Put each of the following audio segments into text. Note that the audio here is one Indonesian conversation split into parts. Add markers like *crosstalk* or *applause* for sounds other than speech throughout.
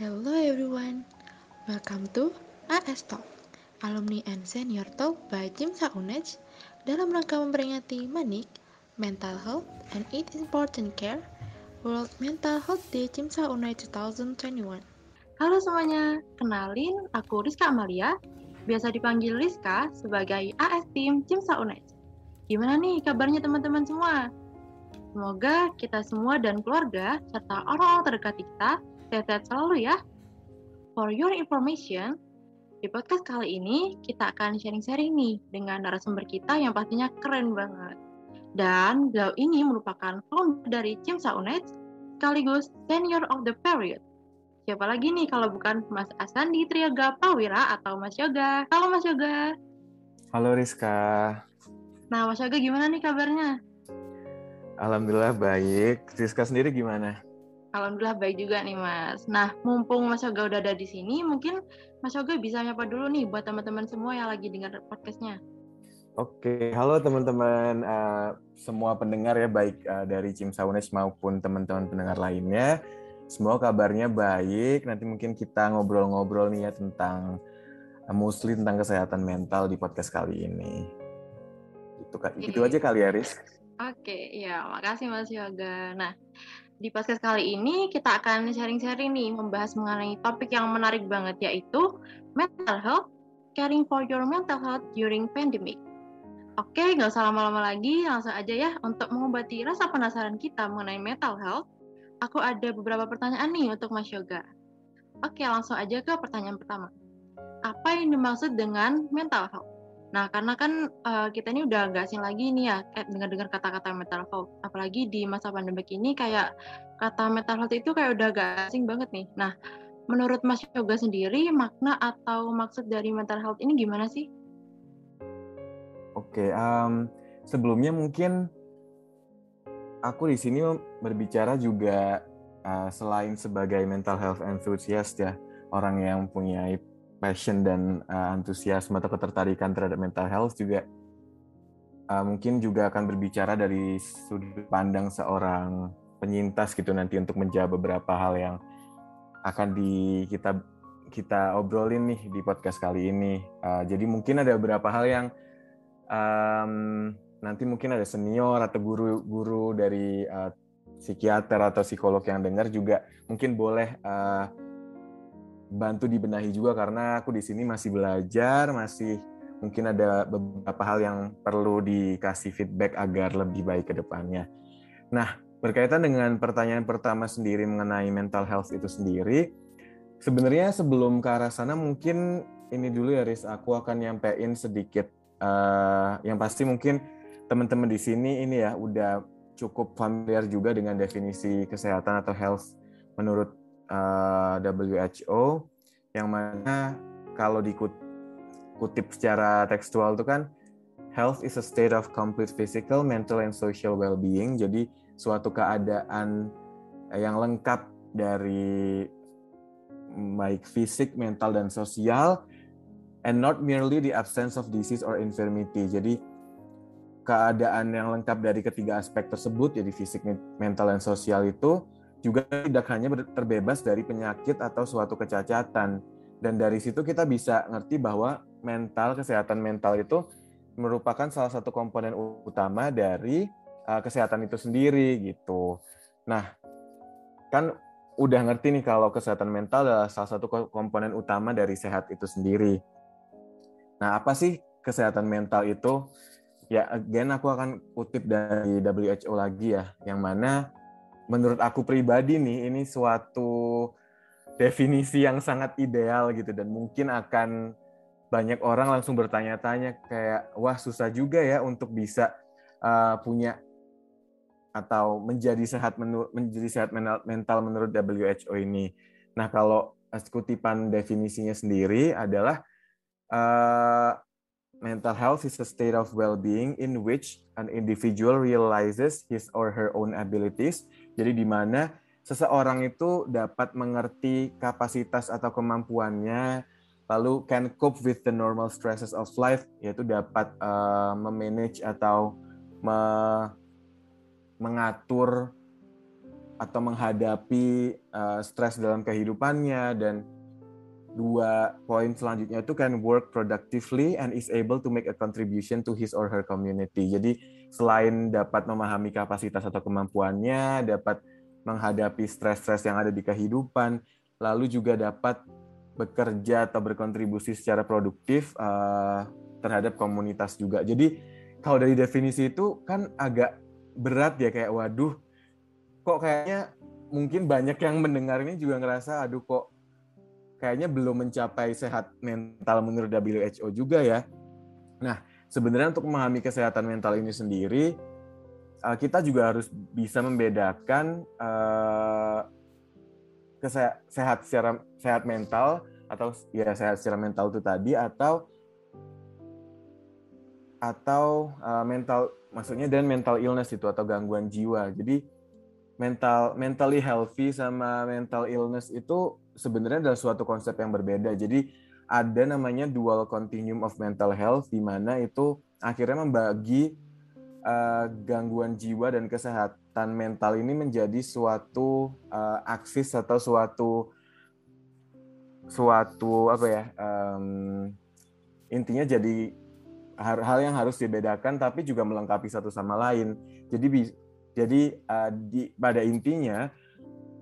Hello everyone, welcome to AS Talk, Alumni and Senior Talk by Cimsa UNED dalam rangka memperingati Manik, Mental Health and Its Important Care, World Mental Health Day Cimsa UNED 2021. Halo semuanya, kenalin aku Rizka Amalia, biasa dipanggil Rizka sebagai AS Team Cimsa UNED. Gimana nih kabarnya teman-teman semua? Semoga kita semua dan keluarga serta orang-orang terdekat kita sehat-sehat selalu ya. For your information, di podcast kali ini kita akan sharing-sharing nih dengan narasumber kita yang pastinya keren banget. Dan beliau ini merupakan founder dari Cimsa Unet, sekaligus senior of the period. Siapa lagi nih kalau bukan Mas Asandi Triaga Prawira atau Mas Yoga. Halo Mas Yoga. Halo Rizka. Nah Mas Yoga gimana nih kabarnya? Alhamdulillah baik. Rizka sendiri gimana? Alhamdulillah baik juga nih Mas. Nah, mumpung Mas Yoga udah ada di sini, mungkin Mas Yoga bisa nyapa dulu nih buat teman-teman semua yang lagi dengar podcastnya. Oke, halo teman-teman uh, semua pendengar ya baik uh, dari Cim Saunes maupun teman-teman pendengar lainnya. Semua kabarnya baik. Nanti mungkin kita ngobrol-ngobrol nih ya tentang uh, mostly tentang kesehatan mental di podcast kali ini. Itu, itu aja kali ya, Riz. Oke, ya makasih Mas Yoga. Nah, di podcast kali ini kita akan sharing-sharing nih membahas mengenai topik yang menarik banget yaitu mental health, caring for your mental health during pandemic. Oke, nggak usah lama-lama lagi, langsung aja ya untuk mengobati rasa penasaran kita mengenai mental health. Aku ada beberapa pertanyaan nih untuk Mas Yoga. Oke, langsung aja ke pertanyaan pertama. Apa yang dimaksud dengan mental health? Nah, karena kan uh, kita ini udah gak asing lagi nih ya dengar-dengar kata-kata mental health. Apalagi di masa pandemi ini kayak kata mental health itu kayak udah gak asing banget nih. Nah, menurut Mas Yoga sendiri makna atau maksud dari mental health ini gimana sih? Oke, um, sebelumnya mungkin aku di sini berbicara juga uh, selain sebagai mental health enthusiast ya, orang yang punya passion dan uh, antusiasme atau ketertarikan terhadap mental health juga uh, mungkin juga akan berbicara dari sudut pandang seorang penyintas gitu nanti untuk menjawab beberapa hal yang akan di kita kita obrolin nih di podcast kali ini. Uh, jadi mungkin ada beberapa hal yang um, nanti mungkin ada senior atau guru-guru dari uh, psikiater atau psikolog yang dengar juga mungkin boleh uh, bantu dibenahi juga karena aku di sini masih belajar, masih mungkin ada beberapa hal yang perlu dikasih feedback agar lebih baik ke depannya. Nah, berkaitan dengan pertanyaan pertama sendiri mengenai mental health itu sendiri, sebenarnya sebelum ke arah sana mungkin ini dulu ya Riz, aku akan nyampein sedikit uh, yang pasti mungkin teman-teman di sini ini ya udah cukup familiar juga dengan definisi kesehatan atau health menurut WHO yang mana kalau dikutip secara tekstual itu kan health is a state of complete physical, mental and social well-being. Jadi suatu keadaan yang lengkap dari baik fisik, mental dan sosial and not merely the absence of disease or infirmity. Jadi keadaan yang lengkap dari ketiga aspek tersebut jadi fisik, mental dan sosial itu juga tidak hanya terbebas dari penyakit atau suatu kecacatan. Dan dari situ kita bisa ngerti bahwa mental, kesehatan mental itu merupakan salah satu komponen utama dari uh, kesehatan itu sendiri gitu. Nah, kan udah ngerti nih kalau kesehatan mental adalah salah satu komponen utama dari sehat itu sendiri. Nah, apa sih kesehatan mental itu? Ya, again aku akan kutip dari WHO lagi ya, yang mana menurut aku pribadi nih ini suatu definisi yang sangat ideal gitu dan mungkin akan banyak orang langsung bertanya-tanya kayak wah susah juga ya untuk bisa uh, punya atau menjadi sehat menjadi sehat mental menurut WHO ini. Nah kalau kutipan definisinya sendiri adalah uh, mental health is a state of well-being in which an individual realizes his or her own abilities. Jadi di mana seseorang itu dapat mengerti kapasitas atau kemampuannya, lalu can cope with the normal stresses of life, yaitu dapat uh, memanage atau me mengatur atau menghadapi uh, stres dalam kehidupannya dan dua poin selanjutnya itu kan work productively and is able to make a contribution to his or her community. Jadi selain dapat memahami kapasitas atau kemampuannya, dapat menghadapi stres-stres yang ada di kehidupan, lalu juga dapat bekerja atau berkontribusi secara produktif uh, terhadap komunitas juga. Jadi kalau dari definisi itu kan agak berat ya kayak waduh kok kayaknya mungkin banyak yang mendengar ini juga ngerasa aduh kok kayaknya belum mencapai sehat mental menurut WHO juga ya. Nah, sebenarnya untuk memahami kesehatan mental ini sendiri uh, kita juga harus bisa membedakan uh, sehat secara sehat mental atau ya sehat secara mental itu tadi atau atau uh, mental maksudnya dan mental illness itu atau gangguan jiwa. Jadi mental mentally healthy sama mental illness itu sebenarnya adalah suatu konsep yang berbeda. Jadi ada namanya dual continuum of mental health di mana itu akhirnya membagi uh, gangguan jiwa dan kesehatan mental ini menjadi suatu uh, aksis atau suatu suatu apa ya um, intinya jadi hal yang harus dibedakan tapi juga melengkapi satu sama lain jadi jadi uh, di pada intinya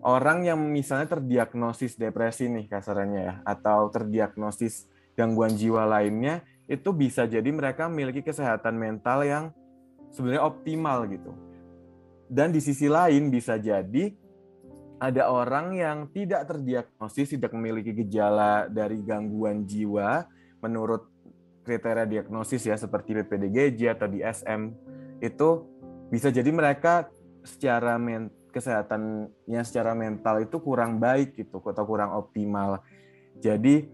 orang yang misalnya terdiagnosis depresi nih kasarannya ya atau terdiagnosis gangguan jiwa lainnya itu bisa jadi mereka memiliki kesehatan mental yang sebenarnya optimal gitu. Dan di sisi lain bisa jadi ada orang yang tidak terdiagnosis, tidak memiliki gejala dari gangguan jiwa menurut kriteria diagnosis ya seperti PPDGJ atau DSM itu bisa jadi mereka secara men kesehatannya secara mental itu kurang baik gitu atau kurang optimal. Jadi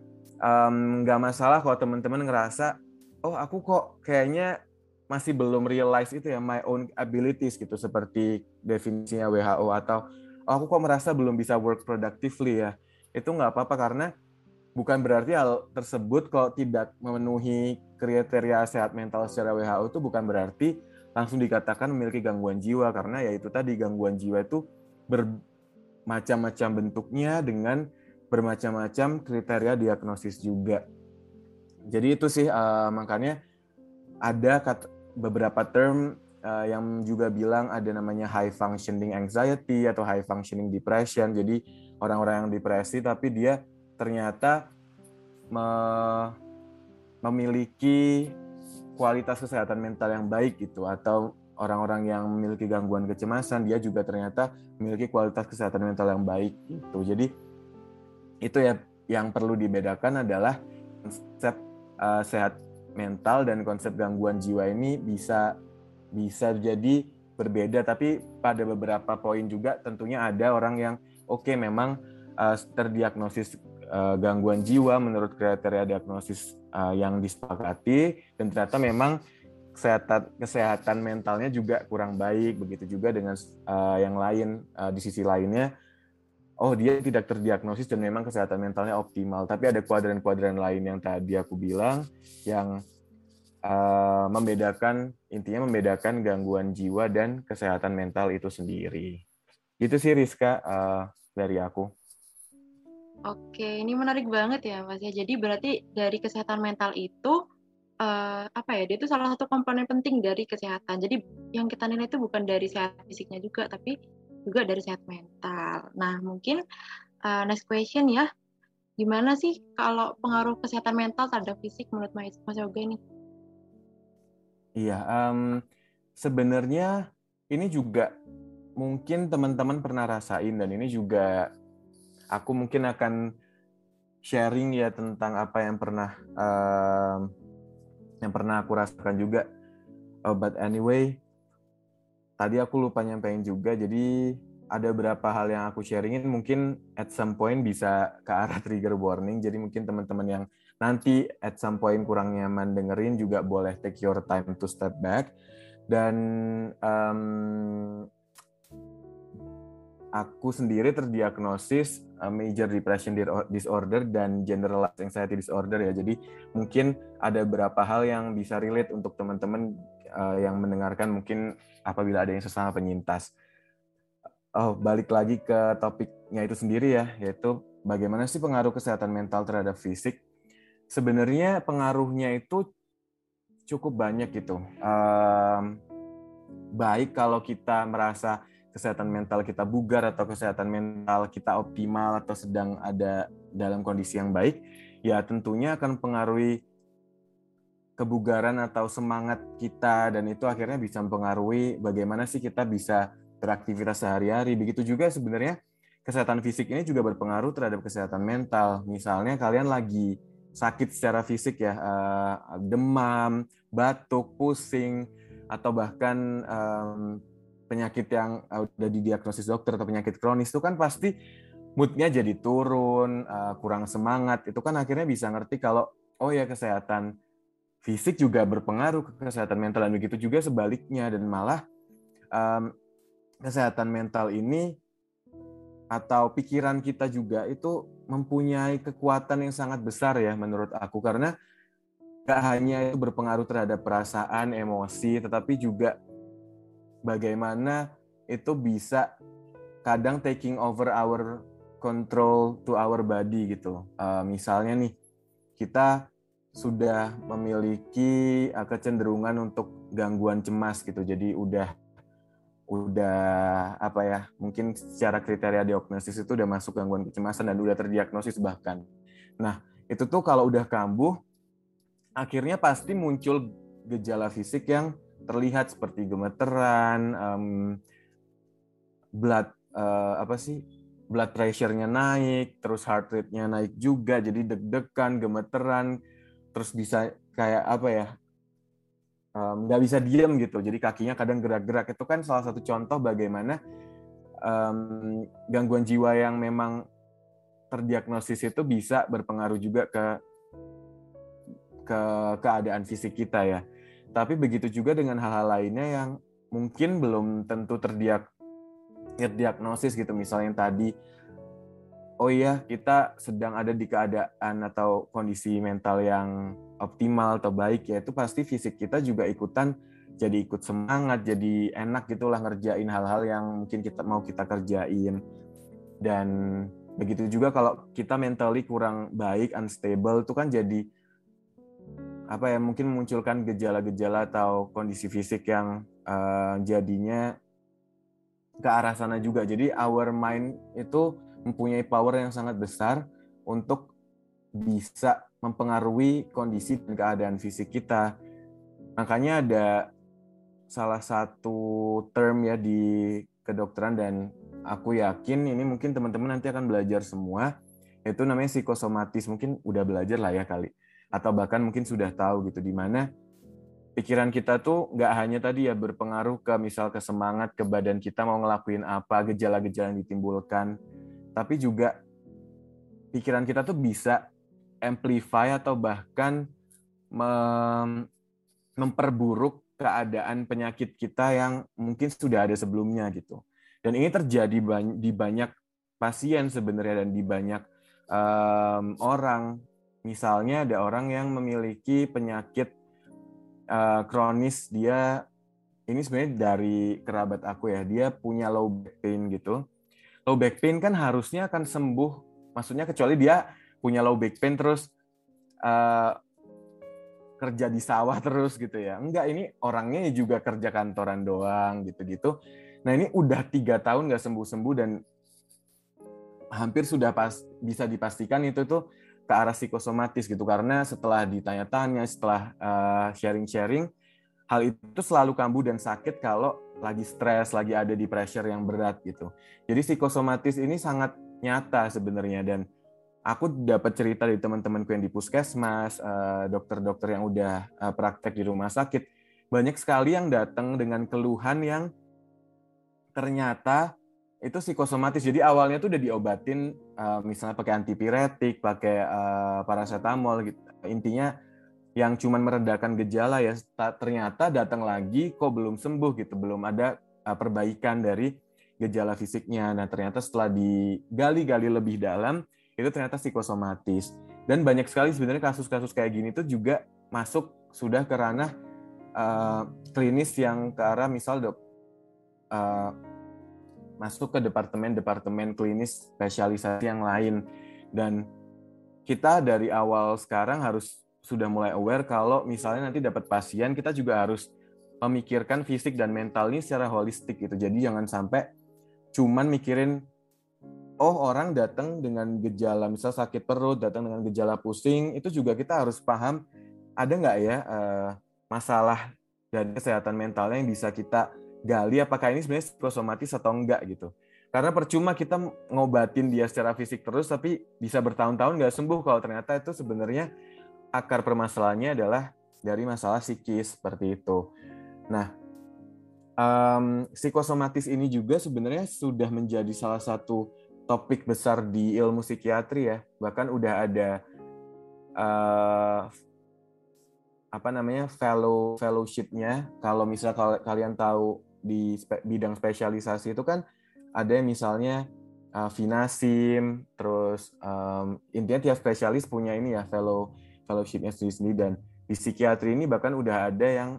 nggak um, masalah kalau teman-teman ngerasa oh aku kok kayaknya masih belum realize itu ya my own abilities gitu seperti definisinya WHO atau oh, aku kok merasa belum bisa work productively ya itu nggak apa-apa karena bukan berarti hal tersebut kalau tidak memenuhi kriteria sehat mental secara WHO itu bukan berarti langsung dikatakan memiliki gangguan jiwa karena ya itu tadi gangguan jiwa itu bermacam-macam bentuknya dengan bermacam-macam kriteria diagnosis juga. Jadi itu sih uh, makanya ada kata, beberapa term uh, yang juga bilang ada namanya high functioning anxiety atau high functioning depression. Jadi orang-orang yang depresi tapi dia ternyata me memiliki kualitas kesehatan mental yang baik gitu atau orang-orang yang memiliki gangguan kecemasan dia juga ternyata memiliki kualitas kesehatan mental yang baik gitu. Jadi itu ya yang perlu dibedakan adalah konsep uh, sehat mental dan konsep gangguan jiwa ini bisa bisa jadi berbeda tapi pada beberapa poin juga tentunya ada orang yang oke okay, memang uh, terdiagnosis uh, gangguan jiwa menurut kriteria diagnosis uh, yang disepakati dan ternyata memang kesehatan kesehatan mentalnya juga kurang baik begitu juga dengan uh, yang lain uh, di sisi lainnya oh dia tidak terdiagnosis dan memang kesehatan mentalnya optimal. Tapi ada kuadran-kuadran lain yang tadi aku bilang yang uh, membedakan intinya membedakan gangguan jiwa dan kesehatan mental itu sendiri. Itu sih Rizka uh, dari aku. Oke, ini menarik banget ya Mas ya. Jadi berarti dari kesehatan mental itu uh, apa ya? Dia itu salah satu komponen penting dari kesehatan. Jadi yang kita nilai itu bukan dari sehat fisiknya juga, tapi juga dari sehat mental. Nah, mungkin uh, next question ya, gimana sih kalau pengaruh kesehatan mental terhadap fisik menurut Mas, Mas Yoga ini? Iya, um, sebenarnya ini juga mungkin teman-teman pernah rasain dan ini juga aku mungkin akan sharing ya tentang apa yang pernah um, yang pernah aku rasakan juga. Oh, but anyway, tadi aku lupa nyampein juga jadi ada beberapa hal yang aku sharingin. Mungkin at some point bisa ke arah trigger warning. Jadi mungkin teman-teman yang nanti at some point kurang nyaman dengerin juga boleh take your time to step back. Dan um, aku sendiri terdiagnosis uh, major depression disorder dan generalized anxiety disorder ya jadi mungkin ada beberapa hal yang bisa relate untuk teman-teman uh, yang mendengarkan mungkin apabila ada yang sesama penyintas. oh, balik lagi ke topiknya itu sendiri ya, yaitu bagaimana sih pengaruh kesehatan mental terhadap fisik. Sebenarnya pengaruhnya itu cukup banyak gitu. Um, baik kalau kita merasa kesehatan mental kita bugar atau kesehatan mental kita optimal atau sedang ada dalam kondisi yang baik, ya tentunya akan mempengaruhi kebugaran atau semangat kita dan itu akhirnya bisa mempengaruhi bagaimana sih kita bisa beraktivitas sehari-hari. Begitu juga sebenarnya kesehatan fisik ini juga berpengaruh terhadap kesehatan mental. Misalnya kalian lagi sakit secara fisik ya, uh, demam, batuk, pusing, atau bahkan um, penyakit yang uh, udah didiagnosis dokter atau penyakit kronis itu kan pasti moodnya jadi turun, uh, kurang semangat. Itu kan akhirnya bisa ngerti kalau oh ya kesehatan fisik juga berpengaruh ke kesehatan mental dan begitu juga sebaliknya dan malah um, kesehatan mental ini atau pikiran kita juga itu mempunyai kekuatan yang sangat besar ya menurut aku karena gak hanya itu berpengaruh terhadap perasaan, emosi, tetapi juga bagaimana itu bisa kadang taking over our control to our body gitu. Uh, misalnya nih, kita sudah memiliki uh, kecenderungan untuk gangguan cemas gitu. Jadi udah udah apa ya mungkin secara kriteria diagnosis itu udah masuk gangguan kecemasan dan udah terdiagnosis bahkan. Nah itu tuh kalau udah kambuh akhirnya pasti muncul gejala fisik yang terlihat seperti gemeteran, um, blood uh, apa sih blood pressure-nya naik, terus heart rate-nya naik juga, jadi deg-degan, gemeteran, terus bisa kayak apa ya nggak um, bisa diem gitu, jadi kakinya kadang gerak-gerak itu kan salah satu contoh bagaimana um, gangguan jiwa yang memang terdiagnosis itu bisa berpengaruh juga ke ke keadaan fisik kita ya. Tapi begitu juga dengan hal-hal lainnya yang mungkin belum tentu terdiag terdiagnosis gitu. Misalnya yang tadi, oh iya kita sedang ada di keadaan atau kondisi mental yang optimal atau baik ya itu pasti fisik kita juga ikutan jadi ikut semangat, jadi enak gitulah ngerjain hal-hal yang mungkin kita mau kita kerjain. Dan begitu juga kalau kita mentally kurang baik, unstable itu kan jadi apa ya mungkin memunculkan gejala-gejala atau kondisi fisik yang uh, jadinya ke arah sana juga. Jadi our mind itu mempunyai power yang sangat besar untuk bisa mempengaruhi kondisi dan keadaan fisik kita. Makanya ada salah satu term ya di kedokteran dan aku yakin ini mungkin teman-teman nanti akan belajar semua itu namanya psikosomatis mungkin udah belajar lah ya kali atau bahkan mungkin sudah tahu gitu di mana pikiran kita tuh nggak hanya tadi ya berpengaruh ke misal ke semangat ke badan kita mau ngelakuin apa gejala-gejala yang ditimbulkan tapi juga pikiran kita tuh bisa amplify atau bahkan mem memperburuk keadaan penyakit kita yang mungkin sudah ada sebelumnya gitu. Dan ini terjadi di banyak pasien sebenarnya dan di banyak um, orang Misalnya ada orang yang memiliki penyakit uh, kronis, dia ini sebenarnya dari kerabat aku ya, dia punya low back pain gitu. Low back pain kan harusnya akan sembuh, maksudnya kecuali dia punya low back pain terus uh, kerja di sawah terus gitu ya. Enggak, ini orangnya juga kerja kantoran doang gitu-gitu. Nah ini udah tiga tahun nggak sembuh-sembuh dan hampir sudah pas bisa dipastikan itu tuh ke arah psikosomatis gitu. Karena setelah ditanya-tanya setelah uh, sharing-sharing hal itu selalu kambuh dan sakit kalau lagi stres lagi ada di pressure yang berat gitu. Jadi psikosomatis ini sangat nyata sebenarnya dan aku dapat cerita dari teman-temanku yang di puskesmas uh, dokter-dokter yang udah uh, praktek di rumah sakit. Banyak sekali yang datang dengan keluhan yang ternyata itu psikosomatis. Jadi awalnya tuh udah diobatin uh, misalnya pakai antipiretik, pakai uh, paracetamol gitu. Intinya yang cuman meredakan gejala ya ternyata datang lagi kok belum sembuh gitu, belum ada uh, perbaikan dari gejala fisiknya. Nah, ternyata setelah digali-gali lebih dalam itu ternyata psikosomatis. Dan banyak sekali sebenarnya kasus-kasus kayak gini tuh juga masuk sudah ke ranah uh, klinis yang ke arah misal uh, masuk ke departemen-departemen klinis spesialisasi yang lain dan kita dari awal sekarang harus sudah mulai aware kalau misalnya nanti dapat pasien kita juga harus memikirkan fisik dan mental ini secara holistik gitu. Jadi jangan sampai cuman mikirin oh orang datang dengan gejala misal sakit perut, datang dengan gejala pusing, itu juga kita harus paham ada nggak ya uh, masalah dari kesehatan mentalnya yang bisa kita gali apakah ini sebenarnya psikosomatis atau enggak gitu. Karena percuma kita ngobatin dia secara fisik terus tapi bisa bertahun-tahun nggak sembuh kalau ternyata itu sebenarnya akar permasalahannya adalah dari masalah psikis seperti itu. Nah, um, psikosomatis ini juga sebenarnya sudah menjadi salah satu topik besar di ilmu psikiatri ya. Bahkan udah ada uh, apa namanya fellow fellowshipnya. Kalau misal kalian tahu di spe, bidang spesialisasi itu kan ada yang misalnya uh, Finasim, terus um, intinya tiap spesialis punya ini ya fellow fellowshipnya sendiri-sendiri dan di psikiatri ini bahkan udah ada yang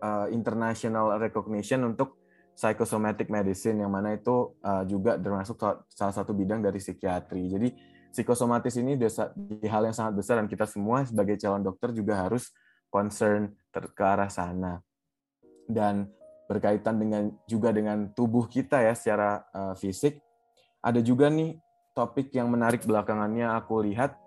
uh, international recognition untuk psychosomatic medicine yang mana itu uh, juga termasuk salah satu bidang dari psikiatri. Jadi psikosomatis ini di hal yang sangat besar dan kita semua sebagai calon dokter juga harus concern ke arah sana. Dan berkaitan dengan juga dengan tubuh kita ya secara uh, fisik. Ada juga nih topik yang menarik belakangannya aku lihat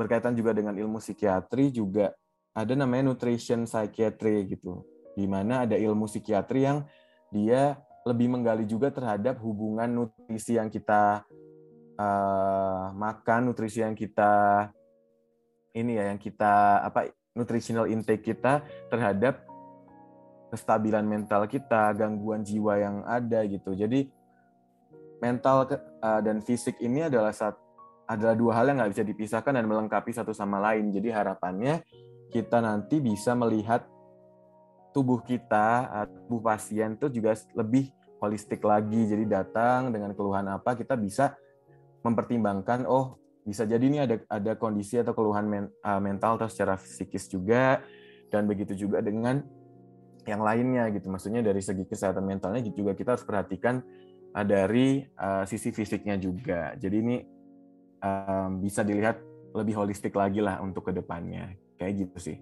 berkaitan juga dengan ilmu psikiatri juga ada namanya nutrition psychiatry gitu di mana ada ilmu psikiatri yang dia lebih menggali juga terhadap hubungan nutrisi yang kita uh, makan nutrisi yang kita ini ya yang kita apa nutritional intake kita terhadap kestabilan mental kita gangguan jiwa yang ada gitu jadi mental uh, dan fisik ini adalah satu adalah dua hal yang nggak bisa dipisahkan dan melengkapi satu sama lain. Jadi harapannya kita nanti bisa melihat tubuh kita, tubuh pasien itu juga lebih holistik lagi. Jadi datang dengan keluhan apa kita bisa mempertimbangkan, oh bisa jadi ini ada ada kondisi atau keluhan uh, mental atau secara psikis juga dan begitu juga dengan yang lainnya gitu. Maksudnya dari segi kesehatan mentalnya juga kita harus perhatikan uh, dari uh, sisi fisiknya juga. Jadi ini um, bisa dilihat lebih holistik lagi lah untuk ke depannya kayak gitu sih.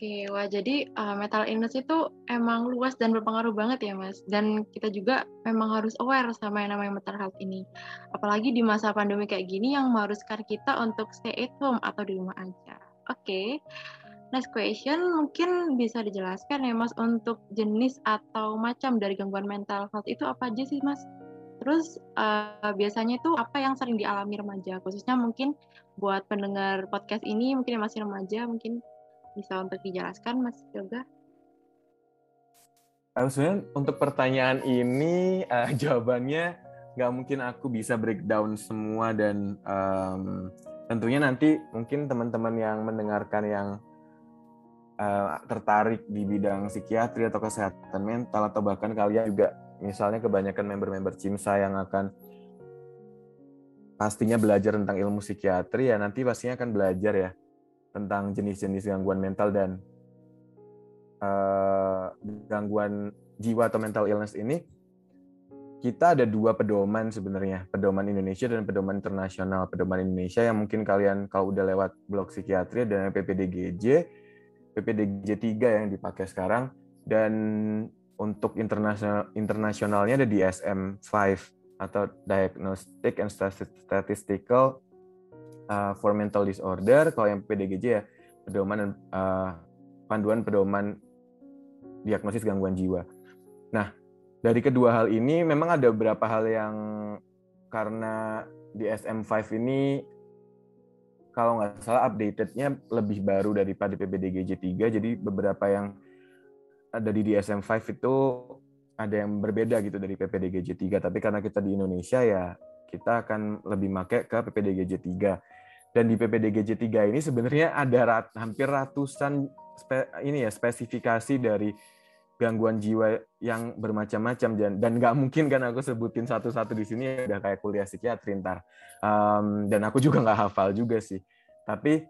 Oke, wah jadi uh, mental illness itu emang luas dan berpengaruh banget ya mas. Dan kita juga memang harus aware sama yang namanya mental health ini. Apalagi di masa pandemi kayak gini yang mengharuskan kita untuk stay at home atau di rumah aja. Oke, next question mungkin bisa dijelaskan ya mas untuk jenis atau macam dari gangguan mental health itu apa aja sih mas? Terus uh, biasanya itu apa yang sering dialami remaja, khususnya mungkin buat pendengar podcast ini mungkin yang masih remaja mungkin bisa untuk dijelaskan Mas? Uh, sebenarnya untuk pertanyaan ini uh, *laughs* jawabannya nggak mungkin aku bisa breakdown semua dan um, tentunya nanti mungkin teman-teman yang mendengarkan yang uh, tertarik di bidang psikiatri atau kesehatan mental atau bahkan kalian juga misalnya kebanyakan member-member CIMSA yang akan pastinya belajar tentang ilmu psikiatri ya nanti pastinya akan belajar ya tentang jenis-jenis gangguan mental dan uh, gangguan jiwa atau mental illness ini. Kita ada dua pedoman sebenarnya pedoman Indonesia dan pedoman internasional. Pedoman Indonesia yang mungkin kalian kalau udah lewat blog psikiatri dan PPDGJ PPDGJ 3 yang dipakai sekarang dan untuk internasional internasionalnya ada di SM5 atau Diagnostic and Statistical uh, for Mental Disorder. Kalau yang PDGJ ya pedoman uh, panduan pedoman diagnosis gangguan jiwa. Nah, dari kedua hal ini memang ada beberapa hal yang karena di SM5 ini kalau nggak salah updatednya lebih baru daripada PBDGJ 3, jadi beberapa yang ada di DSM-5 itu ada yang berbeda gitu dari PPDGJ 3 tapi karena kita di Indonesia ya kita akan lebih make ke PPDGJ 3 dan di PPDGJ 3 ini sebenarnya ada rat, hampir ratusan spe, ini ya spesifikasi dari gangguan jiwa yang bermacam-macam dan nggak mungkin kan aku sebutin satu-satu di sini udah kayak kuliah psikiatri ntar. Um, dan aku juga nggak hafal juga sih. Tapi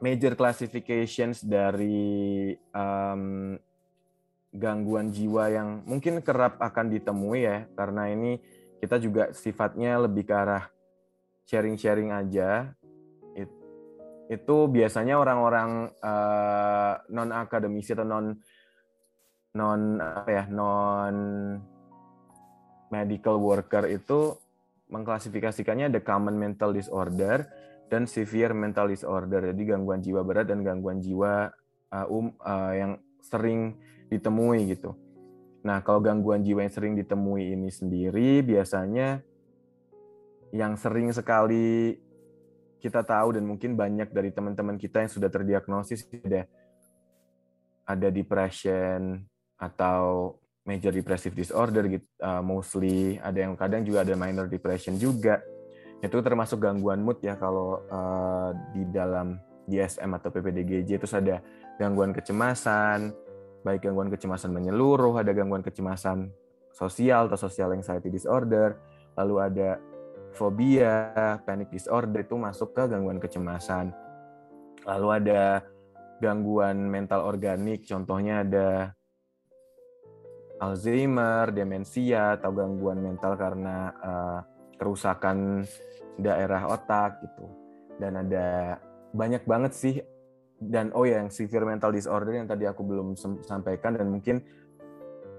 major classifications dari um, gangguan jiwa yang mungkin kerap akan ditemui ya karena ini kita juga sifatnya lebih ke arah sharing-sharing aja. It, itu biasanya orang-orang uh, eh, non akademisi atau non non apa ya non medical worker itu mengklasifikasikannya ada common mental disorder dan severe mental disorder jadi gangguan jiwa berat dan gangguan jiwa uh, um uh, yang sering ditemui gitu. Nah, kalau gangguan jiwa yang sering ditemui ini sendiri biasanya yang sering sekali kita tahu dan mungkin banyak dari teman-teman kita yang sudah terdiagnosis ada ada depression atau major depressive disorder gitu uh, mostly. Ada yang kadang juga ada minor depression juga. Itu termasuk gangguan mood ya kalau uh, di dalam DSM atau PPDGJ itu ada gangguan kecemasan baik gangguan kecemasan menyeluruh, ada gangguan kecemasan sosial atau social anxiety disorder, lalu ada fobia, panic disorder itu masuk ke gangguan kecemasan. Lalu ada gangguan mental organik, contohnya ada Alzheimer, demensia, atau gangguan mental karena uh, kerusakan daerah otak gitu. Dan ada banyak banget sih dan oh ya yang severe mental disorder yang tadi aku belum sampaikan dan mungkin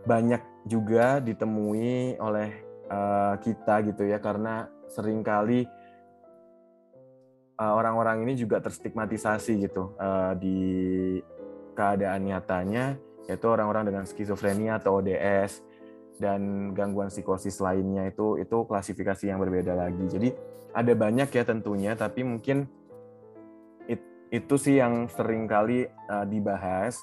banyak juga ditemui oleh uh, kita gitu ya karena sering kali uh, orang-orang ini juga terstigmatisasi gitu uh, di keadaan nyatanya yaitu orang-orang dengan skizofrenia atau ODS dan gangguan psikosis lainnya itu itu klasifikasi yang berbeda lagi. Jadi ada banyak ya tentunya tapi mungkin itu sih yang sering kali uh, dibahas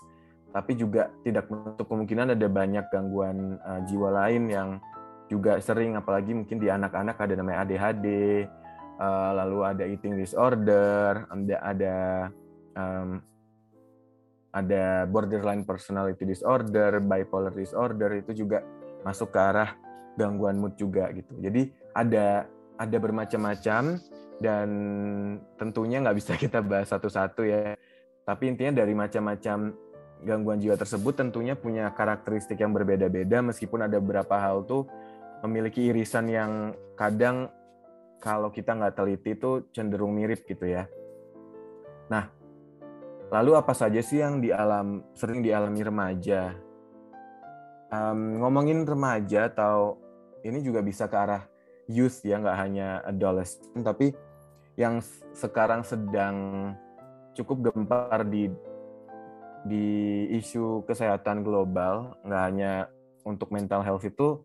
tapi juga tidak menutup kemungkinan ada banyak gangguan uh, jiwa lain yang juga sering apalagi mungkin di anak-anak ada namanya ADHD uh, eh, lalu ada eating disorder ada ada um, ada borderline personality disorder bipolar disorder itu juga masuk ke arah gangguan mood juga gitu jadi ada ada bermacam-macam dan tentunya nggak bisa *laughs* kita bahas satu-satu ya. Tapi intinya dari macam-macam gangguan jiwa tersebut tentunya punya karakteristik yang berbeda-beda meskipun ada beberapa hal tuh memiliki irisan yang kadang kalau kita nggak teliti itu cenderung mirip gitu ya. Nah, lalu apa saja sih yang dialam sering dialami remaja? Um, ngomongin remaja atau ini juga bisa ke arah youth ya nggak hanya adolescent tapi yang sekarang sedang cukup gempar di di isu kesehatan global nggak hanya untuk mental health itu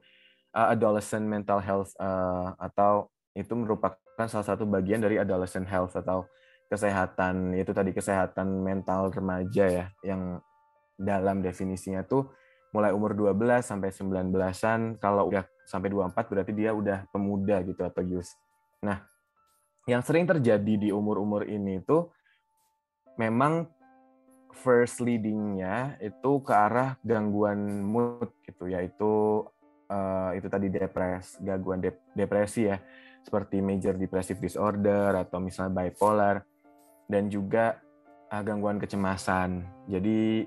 uh, adolescent mental health uh, atau itu merupakan salah satu bagian dari adolescent health atau kesehatan itu tadi kesehatan mental remaja ya yang dalam definisinya tuh mulai umur 12 sampai 19-an kalau udah sampai 24 berarti dia udah pemuda gitu atau youth. Nah, yang sering terjadi di umur-umur ini itu memang first leadingnya itu ke arah gangguan mood gitu yaitu uh, itu tadi depres gangguan dep depresi ya seperti major depressive disorder atau misalnya bipolar dan juga uh, gangguan kecemasan jadi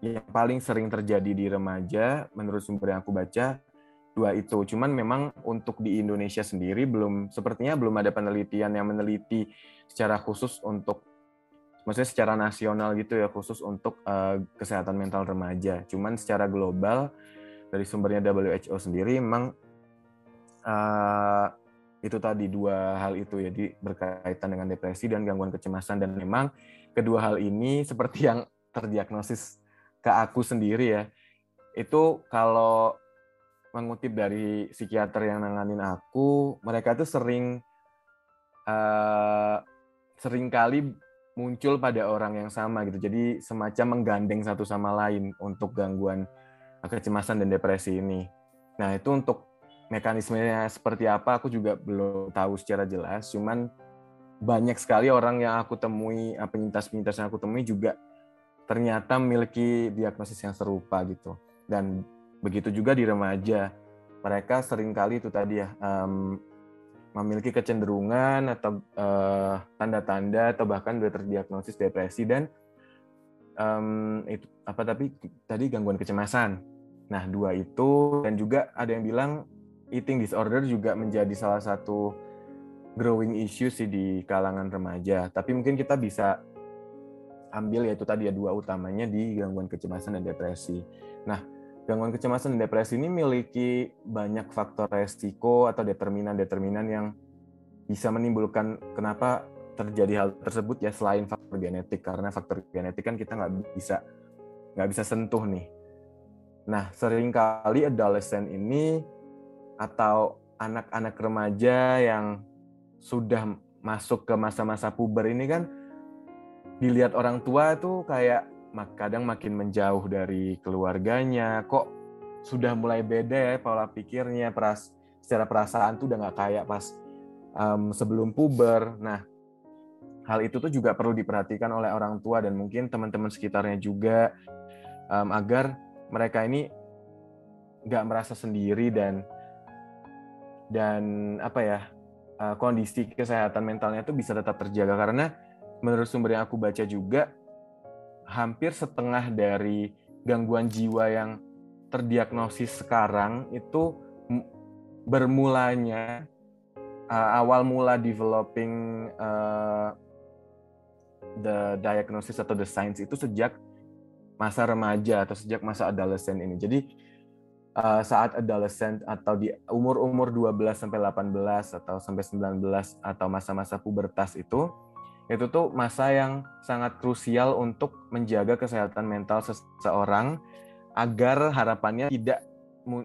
yang paling sering terjadi di remaja menurut sumber yang aku baca dua itu. Cuman memang untuk di Indonesia sendiri belum sepertinya belum ada penelitian yang meneliti secara khusus untuk maksudnya secara nasional gitu ya khusus untuk uh, kesehatan mental remaja. Cuman secara global dari sumbernya WHO sendiri memang uh, itu tadi dua hal itu ya di berkaitan dengan depresi dan gangguan kecemasan dan memang kedua hal ini *laughs* seperti yang terdiagnosis ke aku sendiri ya itu kalau mengutip dari psikiater yang nanganin aku, mereka tuh sering uh, sering kali muncul pada orang yang sama gitu. Jadi semacam menggandeng satu sama lain untuk gangguan kecemasan dan depresi ini. Nah, itu untuk mekanismenya seperti apa aku juga belum tahu secara jelas, cuman banyak sekali orang yang aku temui, penyintas-penyintas yang aku temui juga ternyata memiliki diagnosis yang serupa gitu. Dan Begitu juga di remaja, mereka sering kali itu tadi ya um, memiliki kecenderungan atau tanda tanda-tanda atau bahkan sudah terdiagnosis depresi dan um, itu apa tapi tadi gangguan kecemasan. Nah, dua itu dan juga ada yang bilang eating disorder juga menjadi salah satu growing issue sih di kalangan remaja. Tapi mungkin kita bisa ambil yaitu tadi ya dua utamanya di gangguan kecemasan dan depresi. Nah, gangguan kecemasan dan depresi ini memiliki banyak faktor resiko atau determinan-determinan yang bisa menimbulkan kenapa terjadi hal tersebut ya selain faktor genetik karena faktor genetik kan kita nggak bisa nggak bisa sentuh nih. Nah, sering kali adolescent ini atau anak-anak remaja yang sudah masuk ke masa-masa puber ini kan dilihat orang tua tuh kayak kadang makin menjauh dari keluarganya. Kok sudah mulai beda ya pola pikirnya peras secara perasaan tuh udah nggak kayak pas um, sebelum puber. Nah hal itu tuh juga perlu diperhatikan oleh orang tua dan mungkin teman-teman sekitarnya juga um, agar mereka ini nggak merasa sendiri dan dan apa ya uh, kondisi kesehatan mentalnya itu bisa tetap terjaga karena menurut sumber yang aku baca juga hampir setengah dari gangguan jiwa yang terdiagnosis sekarang itu bermulanya uh, awal mula developing uh, the diagnosis atau the science itu sejak masa remaja atau sejak masa adolescent ini. Jadi uh, saat adolescent atau di umur-umur 12 sampai 18 atau sampai 19 atau masa-masa pubertas itu itu tuh masa yang sangat krusial untuk menjaga kesehatan mental seseorang agar harapannya tidak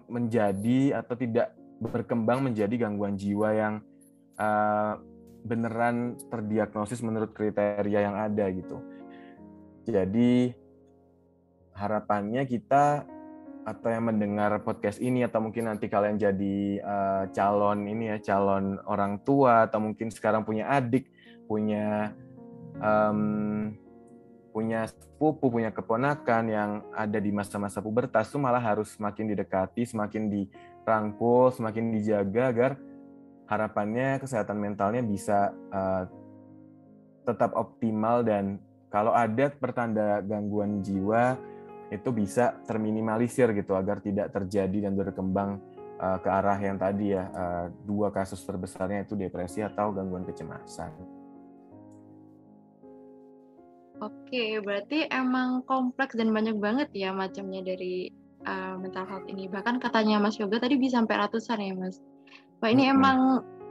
menjadi atau tidak berkembang menjadi gangguan jiwa yang uh, beneran terdiagnosis menurut kriteria yang ada gitu. Jadi harapannya kita atau yang mendengar podcast ini atau mungkin nanti kalian jadi uh, calon ini ya calon orang tua atau mungkin sekarang punya adik punya um, punya sepupu punya keponakan yang ada di masa-masa pubertas itu malah harus semakin didekati semakin dirangkul semakin dijaga agar harapannya kesehatan mentalnya bisa uh, tetap optimal. Dan kalau ada pertanda gangguan jiwa itu bisa terminimalisir gitu agar tidak terjadi dan berkembang uh, ke arah yang tadi ya uh, dua kasus terbesarnya itu depresi atau gangguan kecemasan. Oke, berarti emang kompleks dan banyak banget ya macamnya dari uh, mental health ini. Bahkan katanya Mas Yoga tadi bisa sampai ratusan ya Mas. Wah ini mm -hmm. emang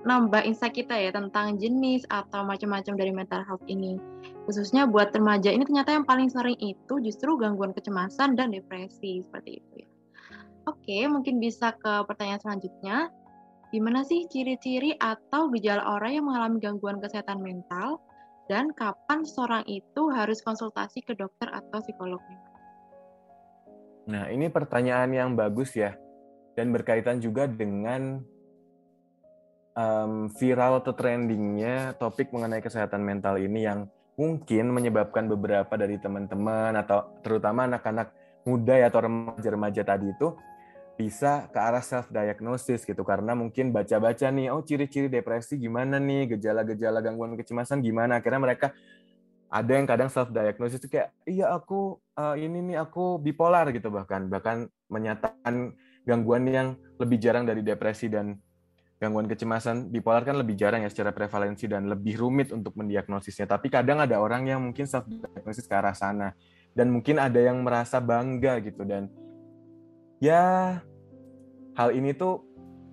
nambah insight kita ya tentang jenis atau macam-macam dari mental health ini. Khususnya buat remaja ini ternyata yang paling sering itu justru gangguan kecemasan dan depresi seperti itu ya. Oke, mungkin bisa ke pertanyaan selanjutnya. Gimana sih ciri-ciri atau gejala orang yang mengalami gangguan kesehatan mental dan kapan seorang itu harus konsultasi ke dokter atau psikolognya? Nah, ini pertanyaan yang bagus ya dan berkaitan juga dengan um, viral atau trendingnya topik mengenai kesehatan mental ini yang mungkin menyebabkan beberapa dari teman-teman atau terutama anak-anak muda ya, atau remaja-remaja tadi itu bisa ke arah self diagnosis gitu. Karena mungkin baca-baca nih oh ciri-ciri depresi gimana nih? Gejala-gejala gangguan kecemasan gimana? Akhirnya mereka ada yang kadang self diagnosis itu kayak iya aku uh, ini nih aku bipolar gitu bahkan. Bahkan menyatakan gangguan yang lebih jarang dari depresi dan gangguan kecemasan bipolar kan lebih jarang ya secara prevalensi dan lebih rumit untuk mendiagnosisnya. Tapi kadang ada orang yang mungkin self diagnosis ke arah sana dan mungkin ada yang merasa bangga gitu dan ya hal ini tuh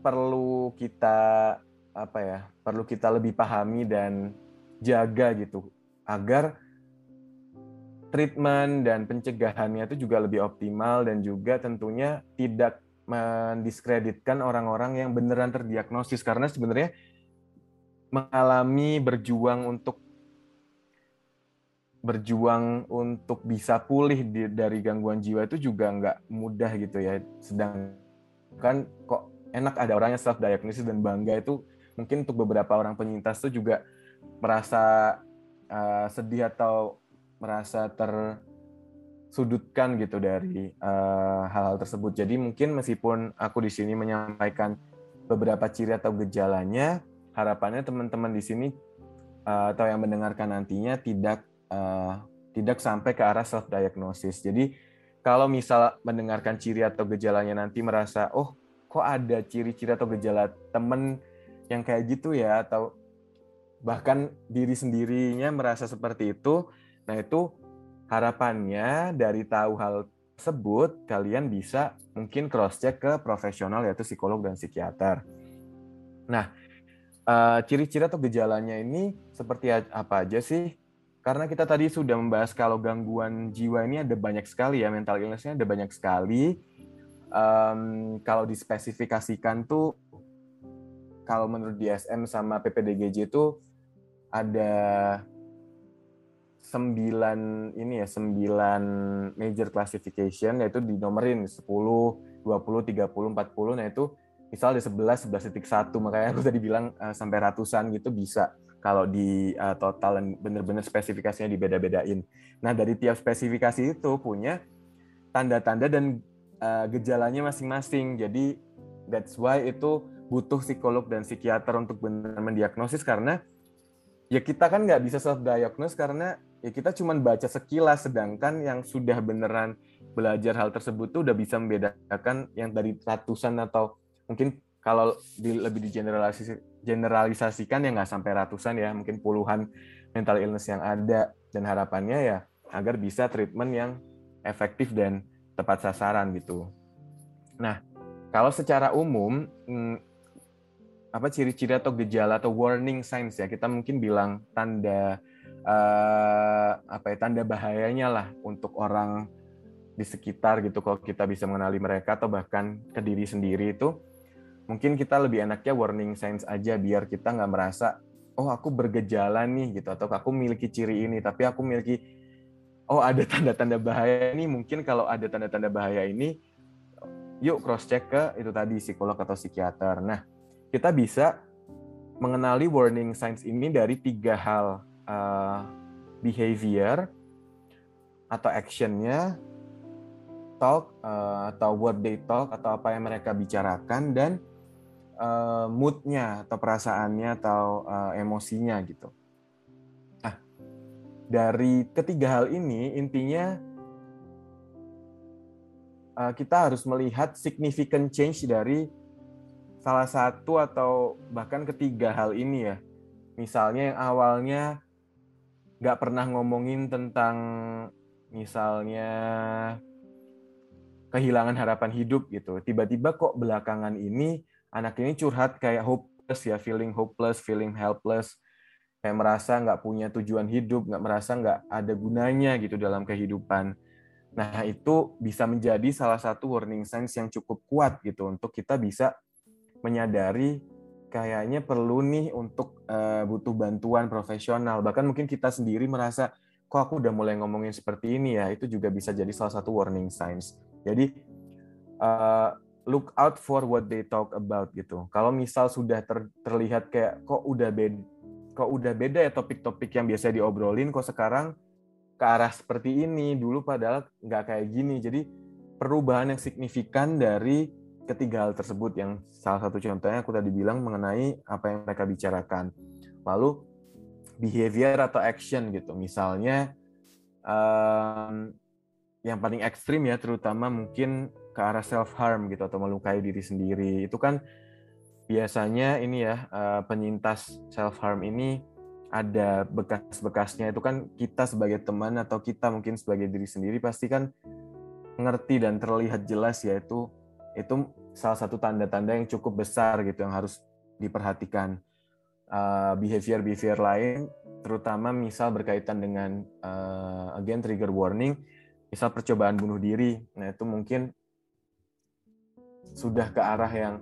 perlu kita apa ya perlu kita lebih pahami dan jaga gitu agar treatment dan pencegahannya itu juga lebih optimal dan juga tentunya tidak mendiskreditkan orang-orang yang beneran terdiagnosis karena sebenarnya mengalami berjuang untuk berjuang untuk bisa pulih di, dari gangguan jiwa itu juga nggak mudah gitu ya. Sedangkan kok enak ada orang yang self diagnosis dan bangga itu mungkin untuk beberapa orang penyintas itu juga merasa uh, sedih atau merasa ter sudutkan gitu dari eh, hal-hal uh, tersebut. Jadi mungkin meskipun aku di sini menyampaikan beberapa ciri atau gejalanya, harapannya teman-teman di sini uh, atau yang mendengarkan nantinya tidak uh, tidak sampai ke arah self diagnosis. Jadi kalau misal mendengarkan ciri atau gejalanya nanti merasa oh kok ada ciri-ciri atau gejala temen yang kayak gitu ya atau bahkan diri sendirinya merasa seperti itu, nah itu harapannya dari tahu hal tersebut kalian bisa mungkin cross check ke profesional yaitu psikolog dan psikiater. Nah, eh, ciri-ciri atau gejalanya ini seperti apa aja sih? Karena kita tadi sudah membahas kalau gangguan jiwa ini ada banyak sekali ya, mental illness-nya ada banyak sekali. Um, kalau dispesifikasikan tuh, kalau menurut DSM sama PPDGJ itu ada sembilan ini ya sembilan major classification yaitu dinomorin 10, 20, 30, 40 nah itu misal ada 11, 11.1 makanya aku tadi bilang uh, sampai ratusan gitu bisa kalau di uh, total dan benar-benar spesifikasinya dibeda-bedain. Nah, dari tiap spesifikasi itu punya tanda-tanda dan uh, gejalanya masing-masing. Jadi that's why itu butuh psikolog dan psikiater untuk benar mendiagnosis karena ya kita kan nggak bisa self diagnose karena ya kita cuma baca sekilas sedangkan yang sudah beneran belajar hal tersebut tuh udah bisa membedakan yang dari ratusan atau mungkin kalau di, lebih digeneralisasi generalisasikan ya nggak sampai ratusan ya, mungkin puluhan mental illness yang ada dan harapannya ya agar bisa treatment yang efektif dan tepat sasaran gitu. Nah, kalau secara umum hmm, apa ciri-ciri atau gejala atau warning signs ya kita mungkin bilang tanda uh, apa ya tanda bahayanya lah untuk orang di sekitar gitu kalau kita bisa mengenali mereka atau bahkan ke diri sendiri itu mungkin kita lebih enaknya warning signs aja biar kita nggak merasa oh aku bergejala nih gitu atau aku memiliki ciri ini tapi aku memiliki oh ada *laughs* tanda-tanda bahaya ini mungkin kalau ada tanda-tanda bahaya ini yuk cross check ke itu tadi psikolog atau psikiater. Nah kita bisa mengenali warning signs ini dari tiga hal uh, behavior atau actionnya talk uh, atau word they talk atau apa yang mereka bicarakan dan uh, moodnya atau perasaannya atau uh, emosinya gitu. Nah, dari ketiga hal ini intinya kita harus melihat significant change dari salah satu atau bahkan ketiga hal ini ya. Misalnya yang awalnya nggak pernah ngomongin tentang misalnya kehilangan harapan hidup gitu. Tiba-tiba kok belakangan ini anak ini curhat kayak hopeless ya, feeling hopeless, feeling helpless, kayak merasa nggak punya tujuan hidup, nggak merasa nggak ada gunanya gitu dalam kehidupan. Nah itu bisa menjadi salah satu warning signs yang cukup kuat gitu untuk kita bisa menyadari kayaknya perlu nih untuk uh, butuh bantuan profesional. Bahkan mungkin kita sendiri merasa kok aku udah mulai ngomongin seperti ini ya, itu juga bisa jadi salah satu warning signs. Jadi uh, look out for what they talk about gitu. Kalau misal sudah ter, terlihat kayak kok udah beda kok udah beda ya topik-topik yang biasa diobrolin kok sekarang ke arah seperti ini dulu padahal nggak kayak gini. Jadi perubahan yang signifikan dari ketiga hal tersebut yang salah satu contohnya aku tadi bilang mengenai apa yang mereka bicarakan. Lalu behavior atau action gitu. Misalnya um, yang paling ekstrim ya terutama mungkin ke arah self harm gitu atau melukai diri sendiri itu kan biasanya ini ya eh, penyintas self harm ini ada bekas-bekasnya itu kan kita sebagai teman atau kita mungkin sebagai diri sendiri pasti kan ngerti dan terlihat jelas ya itu salah satu tanda-tanda yang cukup besar gitu yang harus diperhatikan. Uh, behavior behavior lain terutama misal berkaitan dengan uh, again trigger warning misal percobaan bunuh diri. Nah itu mungkin sudah ke arah yang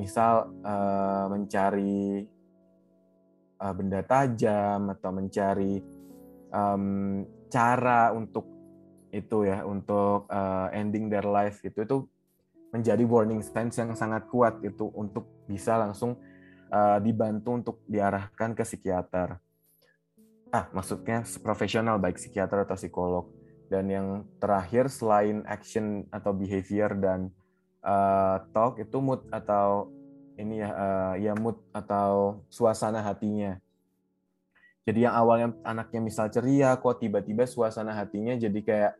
misal uh, mencari uh, benda tajam atau mencari um, cara untuk itu ya untuk uh, ending their life itu itu menjadi warning signs yang sangat kuat itu untuk bisa langsung uh, dibantu untuk diarahkan ke psikiater. Ah, maksudnya profesional baik psikiater atau psikolog. Dan yang terakhir selain action atau behavior dan uh, talk itu mood atau ini ya uh, ya mood atau suasana hatinya. jadi yang awalnya anaknya misal ceria kok tiba-tiba suasana hatinya jadi kayak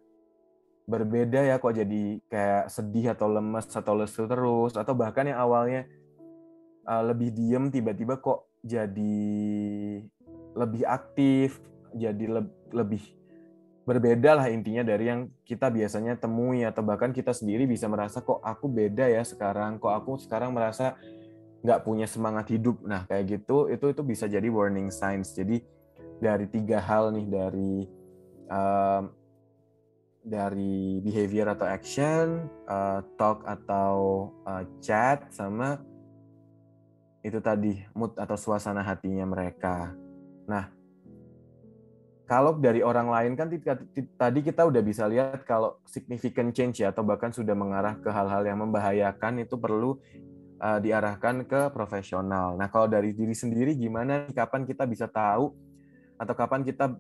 berbeda ya kok jadi kayak sedih atau lemes atau lesu terus atau bahkan yang awalnya uh, lebih diem tiba-tiba kok jadi lebih aktif jadi le lebih berbeda lah intinya dari yang kita biasanya temui atau bahkan kita sendiri bisa merasa kok aku beda ya sekarang kok aku sekarang merasa nggak punya semangat hidup. Nah kayak gitu itu itu bisa jadi warning signs. Jadi dari tiga hal nih dari um, dari behavior atau action uh, talk atau uh, chat sama itu tadi mood atau suasana hatinya mereka. Nah kalau dari orang lain kan tadi kita udah bisa lihat kalau significant change ya atau bahkan sudah mengarah ke hal-hal yang membahayakan itu perlu uh, diarahkan ke profesional. Nah, kalau dari diri sendiri gimana kapan kita bisa tahu? Atau kapan kita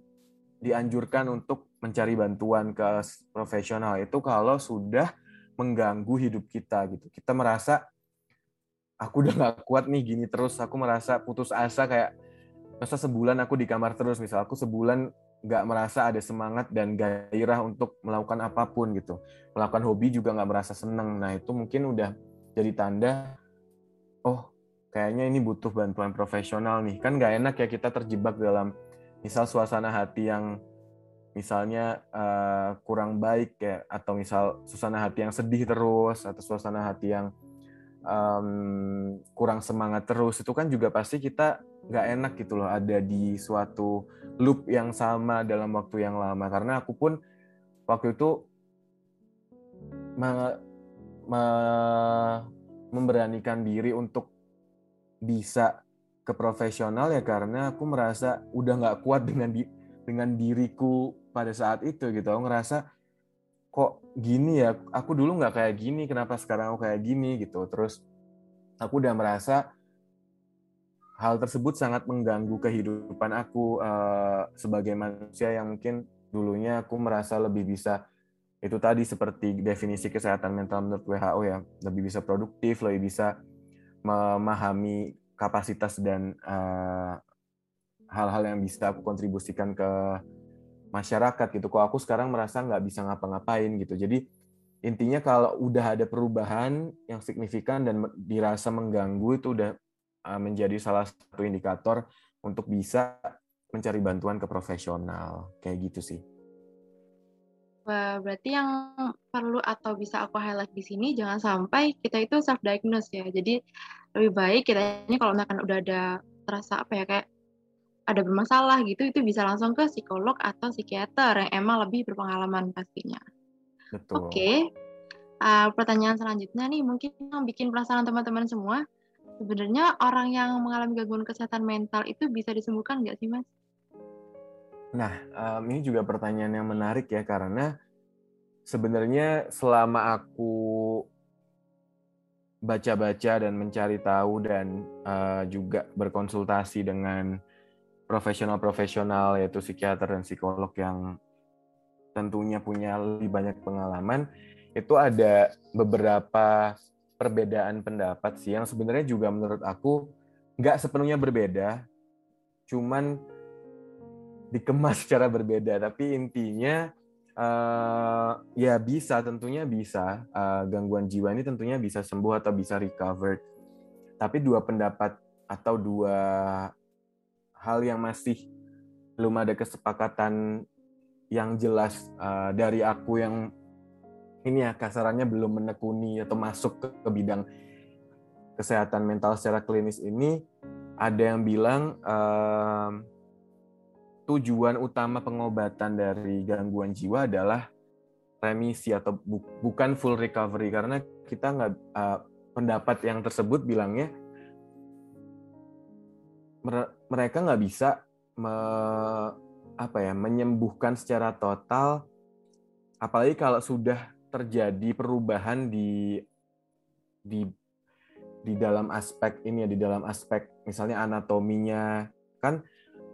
dianjurkan untuk mencari bantuan ke profesional itu kalau sudah mengganggu hidup kita gitu. Kita merasa aku udah nggak kuat nih gini terus, aku merasa putus asa kayak masa sebulan aku di kamar terus? Misal aku sebulan nggak merasa ada semangat dan gairah untuk melakukan apa pun gitu. Melakukan hobi juga nggak merasa seneng. Nah itu mungkin udah jadi tanda oh kayaknya ini butuh bantuan profesional nih. Kan nggak enak ya kita terjebak dalam misal suasana hati yang misalnya uh, kurang baik ya atau misal suasana hati yang sedih terus atau suasana hati yang um, kurang semangat terus itu kan juga pasti kita nggak enak gitu loh ada di suatu loop yang sama dalam waktu yang lama. Karena aku pun waktu itu me, me, memberanikan diri untuk bisa ke profesional ya karena aku merasa udah nggak kuat dengan di, dengan diriku pada saat itu gitu. Aku ngerasa kok gini ya? Aku dulu nggak kayak gini kenapa sekarang aku kayak gini? gitu. Terus aku udah merasa hal tersebut sangat mengganggu kehidupan aku uh, sebagai manusia yang mungkin dulunya aku merasa lebih bisa itu tadi seperti definisi kesehatan mental menurut WHO ya lebih bisa produktif lebih bisa memahami kapasitas dan eh, hal-hal uh, yang bisa aku kontribusikan ke masyarakat gitu. Kok aku sekarang merasa nggak bisa ngapa-ngapain gitu. Jadi intinya kalau udah ada perubahan yang signifikan dan dirasa mengganggu itu udah Uh, menjadi salah satu indikator untuk bisa mencari bantuan ke profesional. Kayak gitu sih. Wah, berarti yang perlu atau bisa aku highlight di sini jangan sampai kita itu self diagnose ya. Jadi lebih baik kita ini kalau misalkan udah ada terasa apa ya kayak ada bermasalah gitu itu bisa langsung ke psikolog atau psikiater yang emang lebih berpengalaman pastinya. Betul. Oke. Okay. Uh, pertanyaan selanjutnya nih mungkin yang bikin penasaran teman-teman semua sebenarnya orang yang mengalami gangguan kesehatan mental itu bisa disembuhkan nggak sih mas? Nah um, ini juga pertanyaan yang menarik ya karena sebenarnya selama aku baca-baca dan mencari tahu dan uh, juga berkonsultasi dengan profesional-profesional yaitu psikiater dan psikolog yang tentunya punya lebih banyak pengalaman itu ada beberapa perbedaan pendapat sih yang sebenarnya juga menurut aku nggak sepenuhnya berbeda, cuman dikemas *laughs* secara berbeda. Tapi intinya uh, ya bisa, tentunya bisa uh, gangguan jiwa ini tentunya bisa sembuh atau bisa recovered. Tapi dua pendapat atau dua hal yang masih belum ada kesepakatan yang jelas uh, dari aku yang ini ya kasarannya belum menekuni atau masuk ke, ke bidang kesehatan mental secara klinis ini ada yang bilang um, tujuan utama pengobatan dari gangguan jiwa adalah remisi atau bu bukan full recovery. Karena kita nggak uh, pendapat yang tersebut bilangnya mereka nggak bisa me, apa ya menyembuhkan secara total. Apalagi kalau sudah terjadi perubahan di di di dalam aspek ini ya di dalam aspek misalnya anatominya. Kan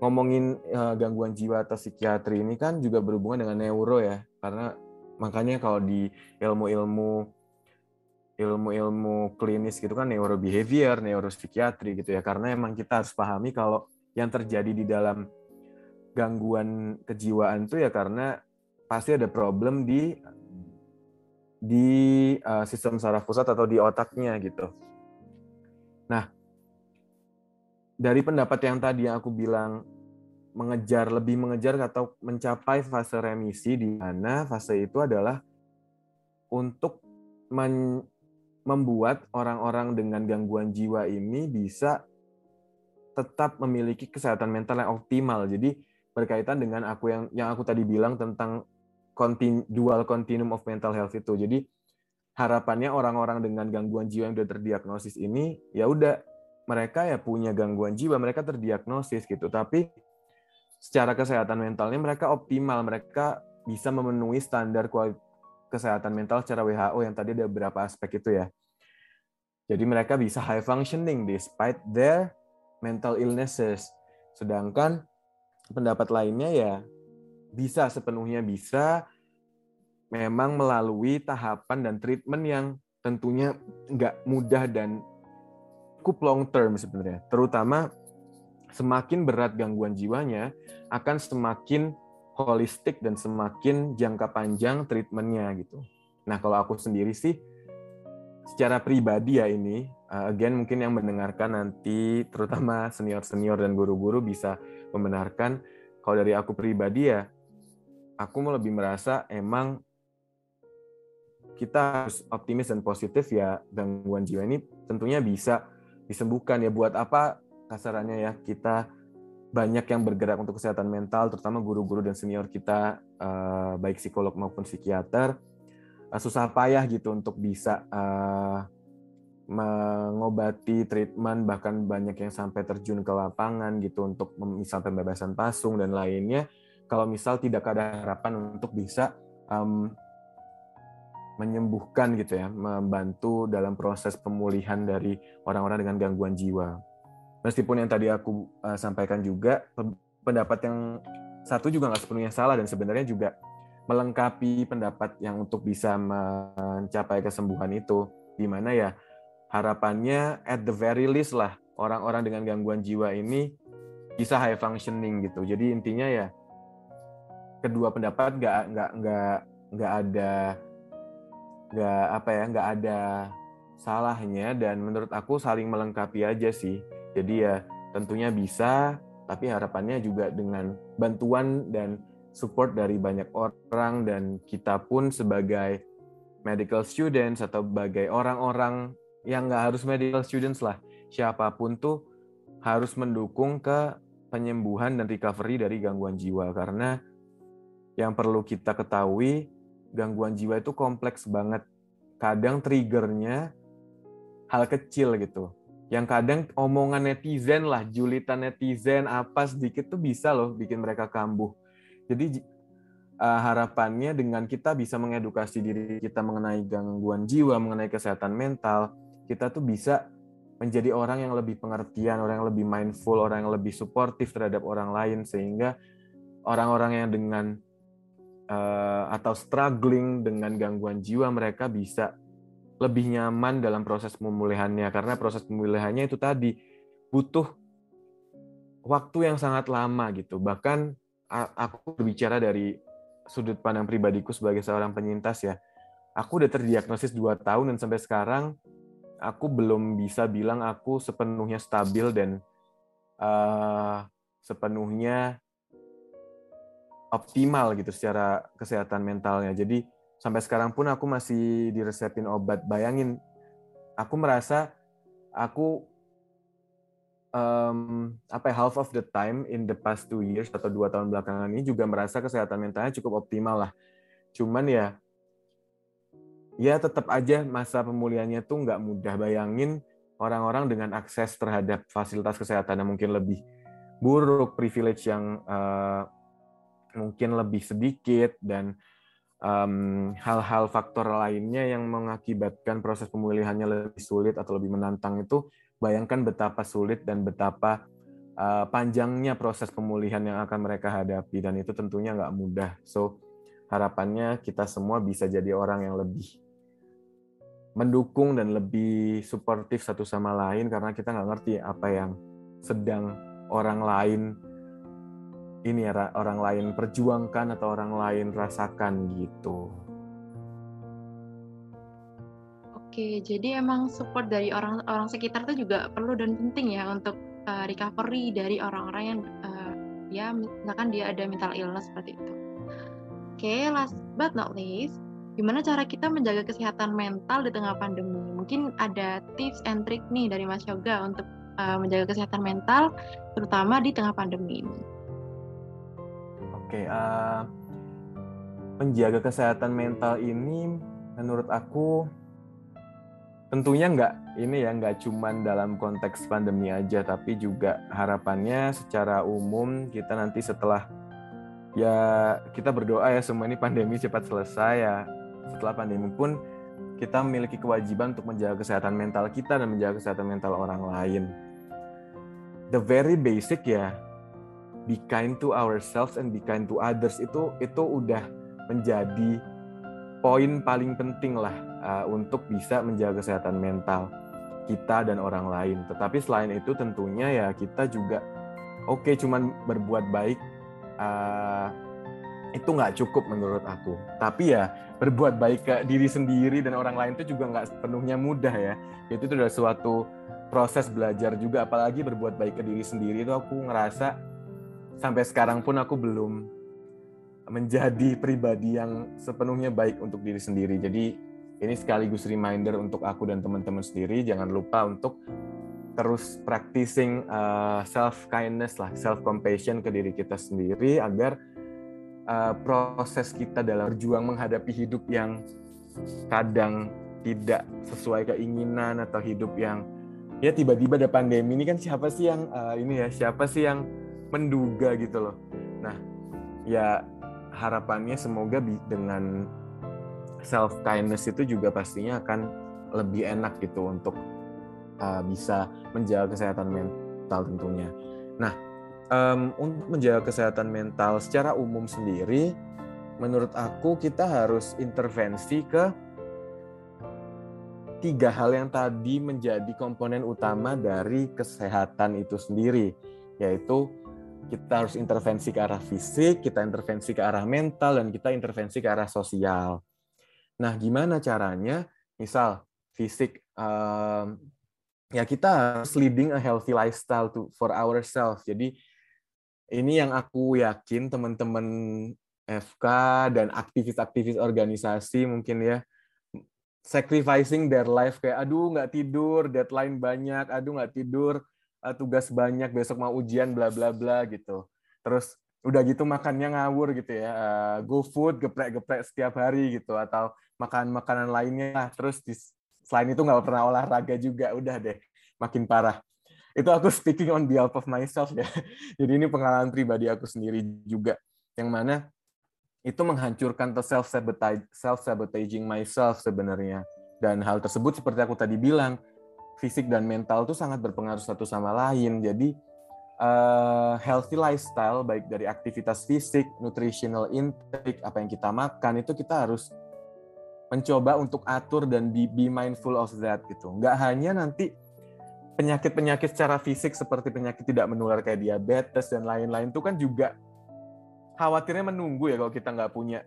ngomongin uh, gangguan jiwa atau psikiatri ini kan juga berhubungan dengan neuro ya karena makanya kalau di ilmu-ilmu ilmu-ilmu klinis gitu kan neurobehavior, neuropsikiatri gitu ya karena emang kita harus pahami kalau yang terjadi di dalam gangguan kejiwaan tuh ya karena pasti ada problem di di uh, sistem saraf pusat atau di otaknya gitu. Nah, dari pendapat yang tadi yang aku bilang mengejar lebih mengejar atau mencapai fase remisi di mana fase itu adalah untuk men, membuat orang-orang dengan gangguan jiwa ini bisa tetap memiliki kesehatan mental yang optimal. Jadi berkaitan dengan aku yang yang aku tadi bilang tentang kontin, dual continuum of mental health itu. Jadi harapannya orang-orang dengan gangguan jiwa yang sudah terdiagnosis ini ya udah mereka ya punya gangguan jiwa, mereka terdiagnosis gitu. Tapi secara kesehatan mentalnya mereka optimal, mereka bisa memenuhi standar kesehatan mental secara WHO yang tadi ada beberapa aspek itu ya. Jadi mereka bisa high functioning despite their mental illnesses. Sedangkan pendapat lainnya ya bisa sepenuhnya bisa memang melalui tahapan dan treatment yang tentunya nggak mudah dan cukup long term sebenarnya. Terutama semakin berat gangguan jiwanya akan semakin holistik dan semakin jangka panjang treatmentnya gitu. Nah kalau aku sendiri sih secara pribadi ya ini, uh, again mungkin yang mendengarkan nanti terutama senior-senior dan guru-guru bisa membenarkan kalau dari aku pribadi ya aku mau lebih merasa emang kita harus optimis dan positif ya gangguan jiwa ini tentunya bisa disembuhkan ya buat apa kasarannya ya kita banyak yang bergerak untuk kesehatan mental terutama guru-guru dan senior kita eh, baik psikolog maupun psikiater. Eh, susah payah gitu untuk bisa eh, mengobati treatment bahkan banyak yang sampai terjun ke lapangan gitu untuk misal pembebasan pasung dan lainnya. Kalau misal tidak ada harapan untuk bisa um, menyembuhkan gitu ya membantu dalam proses pemulihan dari orang-orang dengan gangguan jiwa meskipun yang tadi aku uh, sampaikan juga pendapat yang satu juga nggak sepenuhnya salah dan sebenarnya juga melengkapi pendapat yang untuk bisa mencapai kesembuhan itu di mana ya harapannya at the very least lah orang-orang dengan gangguan jiwa ini bisa high functioning gitu. Jadi intinya ya kedua pendapat nggak nggak nggak nggak ada nggak apa ya nggak ada salahnya dan menurut aku saling melengkapi aja sih. Jadi ya tentunya bisa tapi harapannya juga dengan bantuan dan support dari banyak orang dan kita pun sebagai medical students atau sebagai orang-orang yang nggak harus medical students lah, siapa pun tuh harus mendukung ke penyembuhan dan recovery dari gangguan jiwa karena yang perlu kita ketahui gangguan jiwa itu kompleks banget. Kadang triggernya hal kecil gitu. Yang kadang omongan netizen lah, julitan netizen apa sedikit tuh bisa loh bikin mereka kambuh. Jadi uh, harapannya dengan kita bisa mengedukasi diri kita mengenai gangguan jiwa, mengenai kesehatan mental, kita tuh bisa menjadi orang yang lebih pengertian, orang yang lebih mindful, orang yang lebih suportif terhadap orang lain sehingga orang-orang yang dengan uh, atau struggling dengan gangguan jiwa mereka bisa lebih nyaman dalam proses pemulihannya karena proses pemulihannya itu tadi butuh waktu yang sangat lama gitu. Bahkan aku berbicara dari sudut pandang pribadiku sebagai seorang penyintas ya. Aku udah terdiagnosis dua tahun dan sampai sekarang aku belum bisa bilang aku sepenuhnya stabil dan uh, sepenuhnya optimal gitu secara kesehatan mentalnya. Jadi sampai sekarang pun aku masih diresepin obat. Bayangin, aku merasa aku um, apa ya, half of the time in the past two years atau dua tahun belakangan ini juga merasa kesehatan mentalnya cukup optimal lah. Cuman ya ya tetap aja masa pemulihannya tuh nggak mudah. Bayangin orang-orang dengan akses terhadap fasilitas kesehatan yang mungkin lebih buruk, privilege yang uh, mungkin lebih sedikit dan hal-hal um, faktor lainnya yang mengakibatkan proses pemulihannya lebih sulit atau lebih menantang itu bayangkan betapa sulit dan betapa uh, panjangnya proses pemulihan yang akan mereka hadapi dan itu tentunya nggak mudah. So harapannya kita semua bisa jadi orang yang lebih mendukung dan lebih suportif satu sama lain karena kita nggak ngerti apa yang sedang orang lain ini ya orang lain perjuangkan atau orang lain rasakan gitu. Oke, jadi emang support dari orang-orang sekitar itu juga perlu dan penting ya untuk uh, recovery dari orang-orang yang uh, ya misalkan dia ada mental illness seperti itu. Oke, last but not least, gimana cara kita menjaga kesehatan mental di tengah pandemi? Mungkin ada tips and trick nih dari Mas Yoga untuk uh, menjaga kesehatan mental, terutama di tengah pandemi ini. Oke, uh, menjaga kesehatan mental ini menurut aku tentunya nggak ini ya nggak cuman dalam konteks pandemi aja tapi juga harapannya secara umum kita nanti setelah ya kita berdoa ya semua ini pandemi cepat selesai ya. Setelah pandemi pun kita memiliki kewajiban untuk menjaga kesehatan mental kita dan menjaga kesehatan mental orang lain. The very basic ya be kind to ourselves and be kind to others itu itu udah menjadi poin paling penting lah uh, untuk bisa menjaga kesehatan mental kita dan orang lain. Tetapi selain itu tentunya ya kita juga oke okay, cuman berbuat baik uh, itu nggak cukup menurut aku. Tapi ya berbuat baik ke diri sendiri dan orang lain itu juga nggak sepenuhnya mudah ya. Itu itu adalah suatu proses belajar juga. Apalagi berbuat baik ke diri sendiri itu aku ngerasa sampai sekarang pun aku belum menjadi pribadi yang sepenuhnya baik untuk diri sendiri. Jadi ini sekaligus reminder untuk aku dan teman-teman sendiri jangan lupa untuk terus practicing uh, self kindness lah, self compassion ke diri kita sendiri agar uh, proses kita dalam berjuang menghadapi hidup yang kadang tidak sesuai keinginan atau hidup yang ya tiba-tiba ada pandemi ini kan siapa sih yang uh, ini ya siapa sih yang menduga gitu loh. Nah, ya harapannya semoga dengan self kindness itu juga pastinya akan lebih enak gitu untuk uh, bisa menjaga kesehatan mental tentunya. Nah, um, untuk menjaga kesehatan mental secara umum sendiri, menurut aku kita harus intervensi ke tiga hal yang tadi menjadi komponen utama dari kesehatan itu sendiri, yaitu kita harus intervensi ke arah fisik, kita intervensi ke arah mental, dan kita intervensi ke arah sosial. Nah, gimana caranya? Misal fisik, um, ya kita harus leading a healthy lifestyle to for ourselves. Jadi ini yang aku yakin teman-teman FK dan aktivis-aktivis organisasi mungkin ya sacrificing their life kayak aduh nggak tidur deadline banyak aduh nggak tidur uh, tugas banyak besok mau ujian bla bla bla gitu. Terus udah gitu makannya ngawur gitu ya uh, go food geprek-geprek setiap hari gitu atau makan makanan lainnya terus di, selain itu nggak pernah olahraga juga udah deh makin parah. Itu aku *laughs* speaking on behalf of myself ya. *laughs* Jadi ini pengalaman pribadi aku sendiri juga yang mana itu menghancurkan atau self sabotage self sabotaging myself sebenarnya. Dan hal tersebut seperti aku tadi bilang fisik dan mental itu sangat berpengaruh satu sama lain. Jadi uh, healthy lifestyle baik dari aktivitas fisik, nutritional intake, apa yang kita makan itu kita harus mencoba untuk atur dan be, be mindful of that gitu. Nggak hanya nanti penyakit-penyakit secara fisik seperti penyakit tidak menular kayak diabetes dan lain-lain itu kan juga khawatirnya menunggu ya kalau kita nggak punya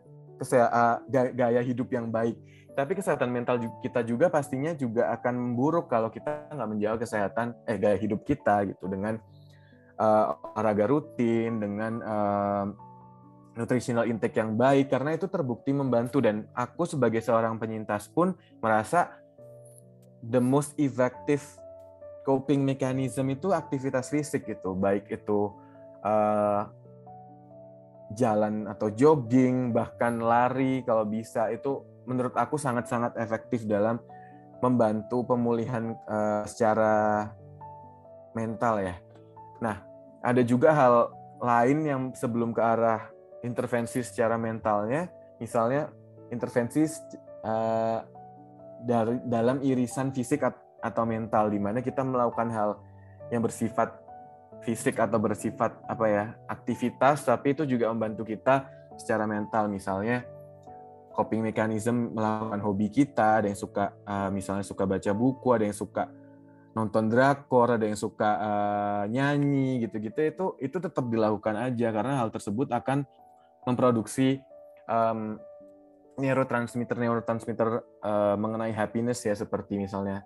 gaya hidup yang baik. Tapi kesehatan mental kita juga pastinya juga akan memburuk kalau kita nggak menjaga kesehatan eh gaya hidup kita gitu. Dengan uh, olahraga rutin dengan uh, nutritional intake yang baik. Karena itu terbukti membantu. Dan aku sebagai seorang penyintas pun merasa the most effective coping mechanism itu aktivitas fisik gitu. Baik itu uh, jalan atau jogging bahkan lari kalau bisa itu menurut aku sangat-sangat efektif dalam membantu pemulihan uh, secara mental ya. Nah, ada juga hal lain yang sebelum ke arah intervensi secara mentalnya, misalnya intervensi uh, dari dalam irisan fisik atau mental di mana kita melakukan hal yang bersifat fisik atau bersifat apa ya aktivitas tapi itu juga membantu kita secara mental. Misalnya coping mechanism melakukan hobi kita, ada yang suka uh, misalnya suka baca buku, ada yang suka nonton drakor, ada yang suka uh, nyanyi gitu-gitu itu itu tetap dilakukan aja karena hal tersebut akan memproduksi um, neurotransmitter neurotransmitter uh, mengenai happiness ya seperti misalnya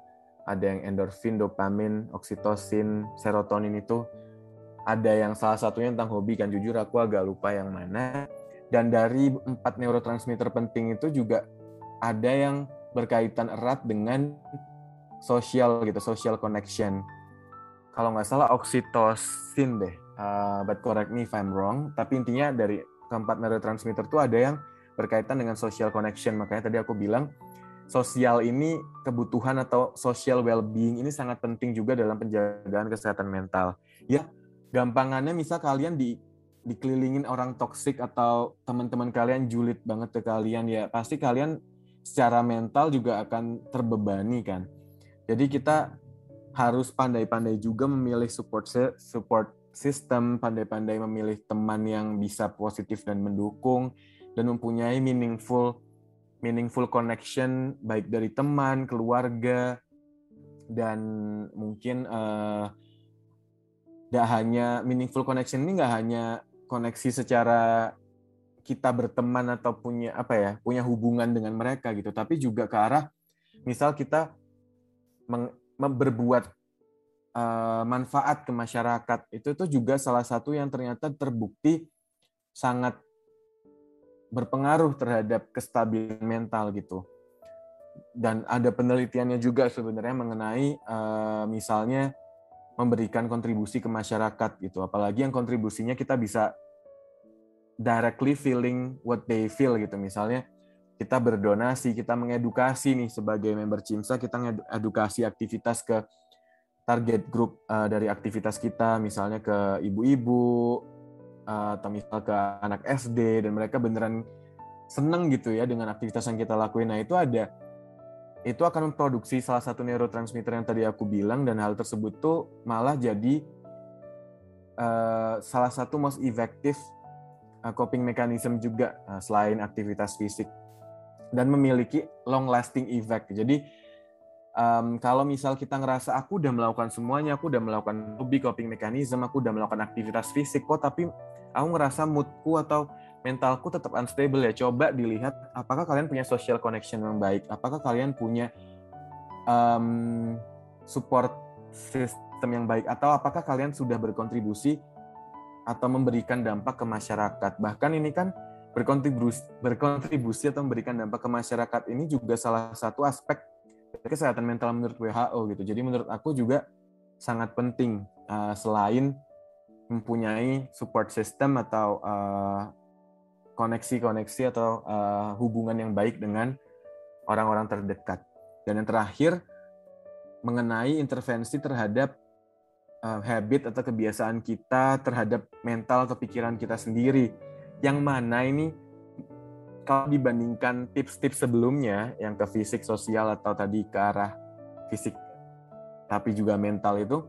ada yang endorfin, dopamin, oksitosin, serotonin itu. Ada yang salah satunya tentang hobi kan jujur aku agak lupa yang mana. Dan dari empat neurotransmitter penting itu juga ada yang berkaitan erat dengan sosial gitu social connection. Kalau nggak salah oksitosin deh. Uh, but correct me if I'm wrong tapi intinya dari keempat neurotransmitter itu ada yang berkaitan dengan social connection. Makanya tadi aku bilang sosial ini kebutuhan atau social well-being ini sangat penting juga dalam penjagaan kesehatan mental. Ya, gampangannya misal kalian di dikelilingin orang toksik atau teman-teman kalian julid banget ke kalian ya pasti kalian secara mental juga akan terbebani kan. Jadi kita harus pandai-pandai juga memilih support support system, pandai-pandai memilih teman yang bisa positif dan mendukung dan mempunyai meaningful meaningful connection baik dari teman, keluarga, dan mungkin uh, hanya meaningful connection ini nggak hanya koneksi secara kita berteman atau punya apa ya punya hubungan dengan mereka gitu, tapi juga ke arah misal kita meng, uh, manfaat ke masyarakat. Itu itu juga salah satu yang ternyata terbukti sangat berpengaruh terhadap kestabilan mental gitu. Dan ada penelitiannya juga sebenarnya mengenai uh, misalnya memberikan kontribusi ke masyarakat gitu. Apalagi yang kontribusinya kita bisa directly feeling what they feel gitu. Misalnya kita berdonasi, kita mengedukasi nih sebagai member CIMSA, kita mengedukasi aktivitas ke target grup uh, dari aktivitas kita, misalnya ke ibu-ibu, atau misal ke anak SD dan mereka beneran seneng gitu ya dengan aktivitas yang kita lakuin. Nah itu ada itu akan memproduksi salah satu neurotransmitter yang tadi aku bilang dan hal tersebut tuh malah jadi uh, salah satu most effective uh, coping mechanism juga uh, selain aktivitas fisik dan memiliki long lasting effect. Jadi um, kalau misal kita ngerasa aku udah melakukan semuanya, aku udah melakukan hobi coping mechanism, aku udah melakukan aktivitas fisik kok, tapi aku ngerasa moodku atau mentalku tetap unstable ya. Coba dilihat apakah kalian punya social connection yang baik, apakah kalian punya um, support system yang baik, atau apakah kalian sudah berkontribusi atau memberikan dampak ke masyarakat. Bahkan ini kan berkontribusi, berkontribusi atau memberikan dampak ke masyarakat ini juga salah satu aspek kesehatan mental menurut WHO gitu. Jadi menurut aku juga sangat penting uh, selain mempunyai support system atau uh, koneksi-koneksi atau uh, hubungan yang baik dengan orang-orang terdekat. Dan yang terakhir mengenai intervensi terhadap uh, habit atau kebiasaan kita terhadap mental atau pikiran kita sendiri. Yang mana ini kalau dibandingkan tips-tips sebelumnya yang ke fisik sosial atau tadi ke arah fisik tapi juga mental itu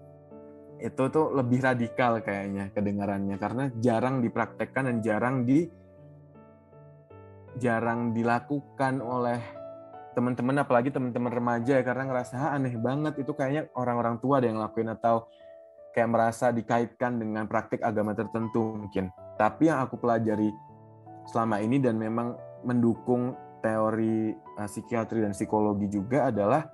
itu tuh lebih radikal kayaknya kedengarannya. Karena jarang dipraktekkan dan jarang di jarang dilakukan oleh teman-teman apalagi teman-teman remaja ya karena ngerasa ah, aneh banget itu kayaknya orang-orang tua ada yang lakuin atau kayak merasa dikaitkan dengan praktik agama tertentu mungkin. Tapi yang aku pelajari selama ini dan memang mendukung teori uh, psikiatri dan psikologi juga adalah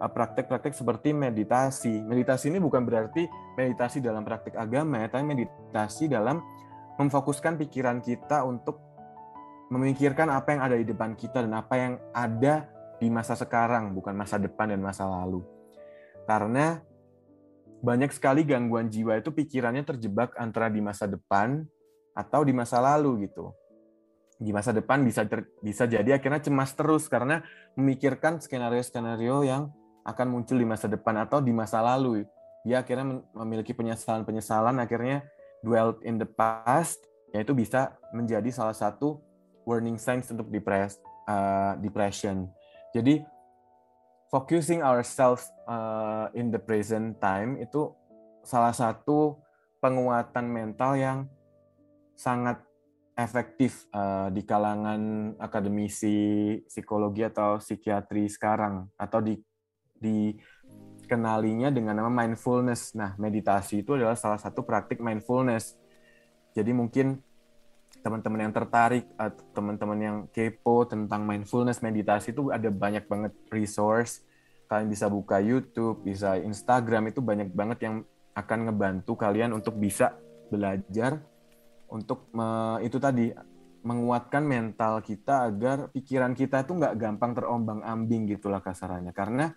uh, praktek-praktek seperti meditasi. Meditasi ini bukan berarti meditasi dalam praktik agama ya, tapi meditasi dalam memfokuskan pikiran kita untuk memikirkan apa yang ada di depan kita dan apa yang ada di masa sekarang, bukan masa depan dan masa lalu. Karena banyak sekali gangguan jiwa itu pikirannya terjebak antara di masa depan atau di masa lalu gitu di masa depan bisa bisa jadi akhirnya cemas terus karena memikirkan skenario-skenario yang akan muncul di masa depan atau di masa lalu. Dia akhirnya memiliki penyesalan-penyesalan akhirnya dwell in the past yaitu bisa menjadi salah satu warning signs untuk depres, uh, depression. Jadi focusing ourselves uh, in the present time itu salah satu penguatan mental yang sangat efektif uh, di kalangan akademisi psikologi atau psikiatri sekarang atau di di kenalinya dengan nama mindfulness. Nah, meditasi itu adalah salah satu praktik mindfulness. Jadi mungkin teman-teman yang tertarik atau teman-teman yang kepo tentang mindfulness meditasi itu ada banyak banget resource. Kalian bisa buka YouTube, bisa Instagram itu banyak banget yang akan ngebantu kalian untuk bisa belajar untuk me, itu tadi menguatkan mental kita agar pikiran kita itu nggak gampang terombang-ambing gitulah kasarannya karena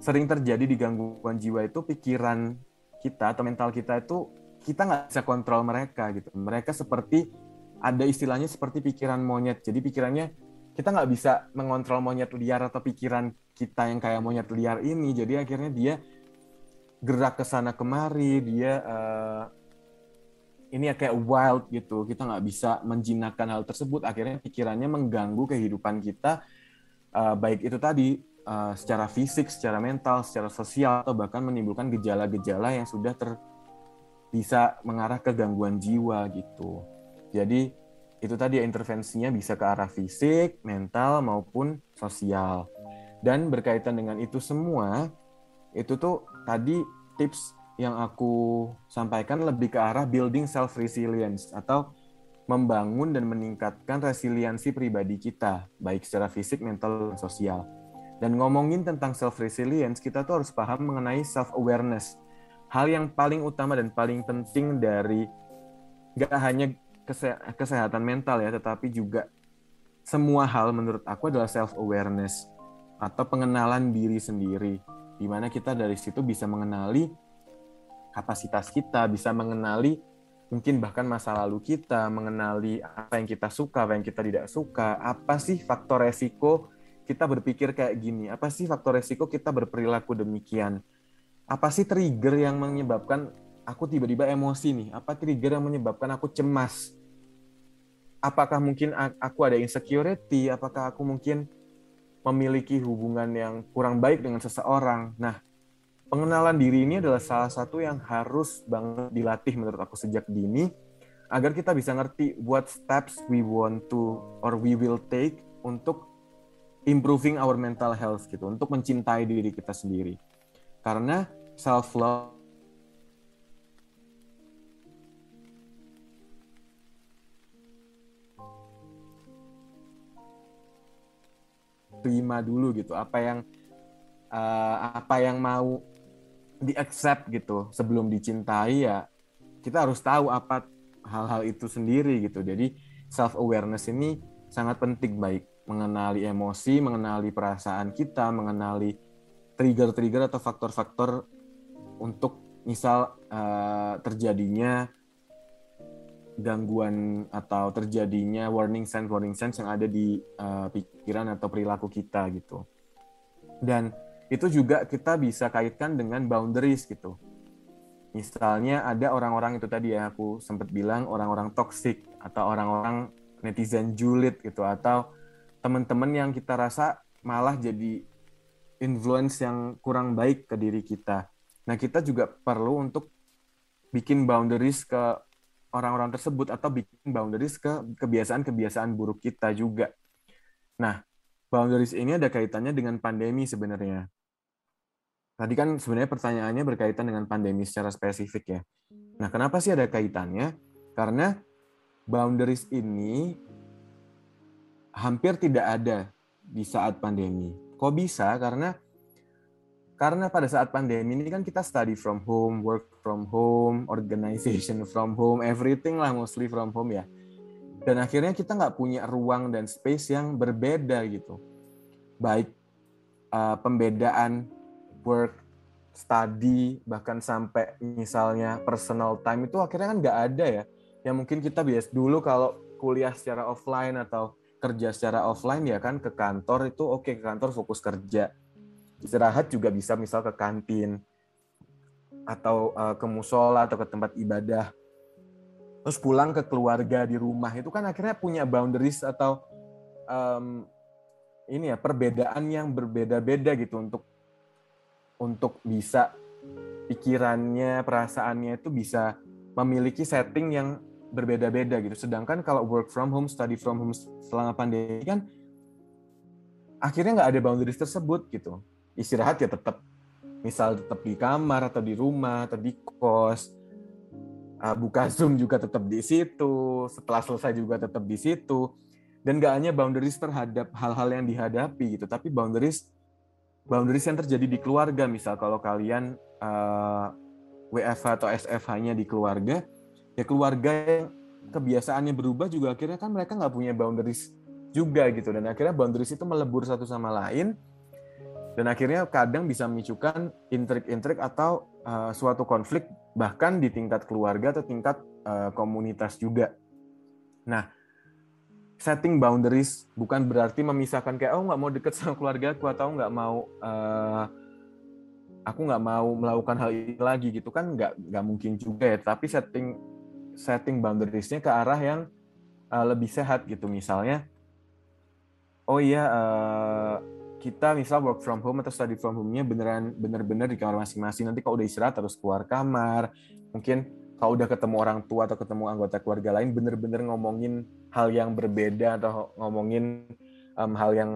sering terjadi di gangguan jiwa itu pikiran kita atau mental kita itu kita nggak bisa kontrol mereka gitu. Mereka seperti ada istilahnya seperti pikiran monyet. Jadi pikirannya kita nggak bisa mengontrol monyet liar atau pikiran kita yang kayak monyet liar ini. Jadi akhirnya dia gerak ke sana kemari, dia uh, ini ya kayak wild gitu. Kita nggak bisa menjinakkan hal tersebut. Akhirnya pikirannya mengganggu kehidupan kita, uh, baik itu tadi uh, secara fisik, secara mental, secara sosial, atau bahkan menimbulkan gejala-gejala yang sudah ter bisa mengarah ke gangguan jiwa gitu. Jadi itu tadi ya intervensinya bisa ke arah fisik, mental maupun sosial. Dan berkaitan dengan itu semua, itu tuh tadi tips yang aku sampaikan lebih ke arah building self resilience atau membangun dan meningkatkan resiliensi pribadi kita, baik secara fisik, mental, dan sosial. Dan ngomongin tentang self resilience, kita tuh harus paham mengenai self awareness hal yang paling utama dan paling penting dari gak hanya kesehatan mental ya, tetapi juga semua hal menurut aku adalah self awareness atau pengenalan diri sendiri, di mana kita dari situ bisa mengenali kapasitas kita, bisa mengenali mungkin bahkan masa lalu kita, mengenali apa yang kita suka, apa yang kita tidak suka, apa sih faktor resiko kita berpikir kayak gini, apa sih faktor resiko kita berperilaku demikian apa sih trigger yang menyebabkan aku tiba-tiba emosi nih? Apa trigger yang menyebabkan aku cemas? Apakah mungkin aku ada insecurity? Apakah aku mungkin memiliki hubungan yang kurang baik dengan seseorang? Nah, pengenalan diri ini adalah salah satu yang harus banget dilatih menurut aku sejak dini agar kita bisa ngerti what steps we want to or we will take untuk improving our mental health gitu, untuk mencintai diri kita sendiri. Karena self love terima dulu gitu apa yang uh, apa yang mau di accept gitu sebelum dicintai ya kita harus tahu apa hal-hal itu sendiri gitu jadi self awareness ini sangat penting baik mengenali emosi mengenali perasaan kita mengenali trigger-trigger atau faktor-faktor untuk misal uh, terjadinya gangguan atau terjadinya warning sign warning signs yang ada di uh, pikiran atau perilaku kita gitu. Dan itu juga kita bisa kaitkan dengan boundaries gitu. Misalnya ada orang-orang itu tadi ya aku sempat bilang orang-orang toxic atau orang-orang netizen julid gitu atau teman-teman yang kita rasa malah jadi influence yang kurang baik ke diri kita. Nah, kita juga perlu untuk bikin boundaries ke orang-orang tersebut atau bikin boundaries ke kebiasaan-kebiasaan buruk kita juga. Nah, boundaries ini ada kaitannya dengan pandemi sebenarnya. Tadi kan sebenarnya pertanyaannya berkaitan dengan pandemi secara spesifik ya. Nah, kenapa sih ada kaitannya? Karena boundaries ini hampir tidak ada di saat pandemi Kok bisa? Karena karena pada saat pandemi ini kan kita study from home, work from home, organization from home, everything lah mostly from home ya. Dan akhirnya kita nggak punya ruang dan space yang berbeda gitu. Baik uh, pembedaan work, study, bahkan sampai misalnya personal time itu akhirnya kan nggak ada ya. Yang mungkin kita bias dulu kalau kuliah secara offline atau kerja secara offline ya kan ke kantor itu oke okay, ke kantor fokus kerja istirahat juga bisa misal ke kantin atau uh, ke musola atau ke tempat ibadah terus pulang ke keluarga di rumah itu kan akhirnya punya boundaries atau um, ini ya perbedaan yang berbeda-beda gitu untuk untuk bisa pikirannya perasaannya itu bisa memiliki setting yang berbeda-beda gitu. Sedangkan kalau work from home, study from home selama pandemi kan akhirnya nggak ada boundaries tersebut gitu. Istirahat ya tetap misal tetap di kamar atau di rumah atau di kos uh, buka *laughs* zoom juga tetap di situ setelah selesai juga tetap di situ dan gak hanya boundaries terhadap hal-hal yang dihadapi gitu tapi boundaries boundaries yang terjadi di keluarga misal kalau kalian uh, WFH atau SFH-nya di keluarga ya keluarga yang kebiasaannya berubah juga akhirnya kan mereka nggak punya boundaries juga gitu dan akhirnya boundaries itu melebur satu sama lain dan akhirnya kadang bisa memicukan intrik-intrik atau uh, suatu konflik bahkan di tingkat keluarga atau tingkat uh, komunitas juga. Nah, setting boundaries bukan berarti memisahkan kayak oh nggak mau deket sama keluarga aku atau nggak mau uh, aku nggak mau melakukan hal ini lagi gitu kan nggak nggak mungkin juga ya. Tapi setting setting boundariesnya ke arah yang uh, lebih sehat gitu. Misalnya oh iya uh, kita misal work from home atau study from home-nya beneran bener-bener di kamar masing-masing. Nanti kalau udah istirahat terus keluar kamar. Mungkin kalau udah ketemu orang tua atau ketemu anggota keluarga lain bener-bener ngomongin hal yang berbeda atau ngomongin um, hal yang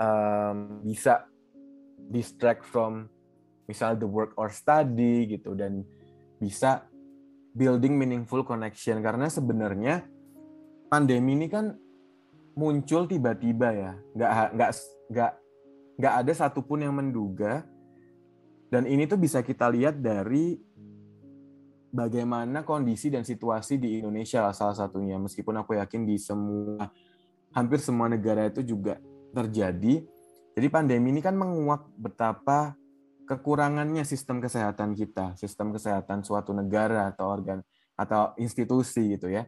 um, bisa distract from misal the work or study gitu dan bisa building meaningful connection. Karena sebenarnya pandemi ini kan muncul tiba-tiba ya. Nggak nggak nggak nggak ada satupun yang menduga. Dan ini tuh bisa kita lihat dari bagaimana kondisi dan situasi di Indonesia lah salah satunya. Meskipun aku yakin di semua hampir semua negara itu juga terjadi. Jadi pandemi ini kan menguak betapa kekurangannya sistem kesehatan kita sistem kesehatan suatu negara atau organ atau institusi gitu ya.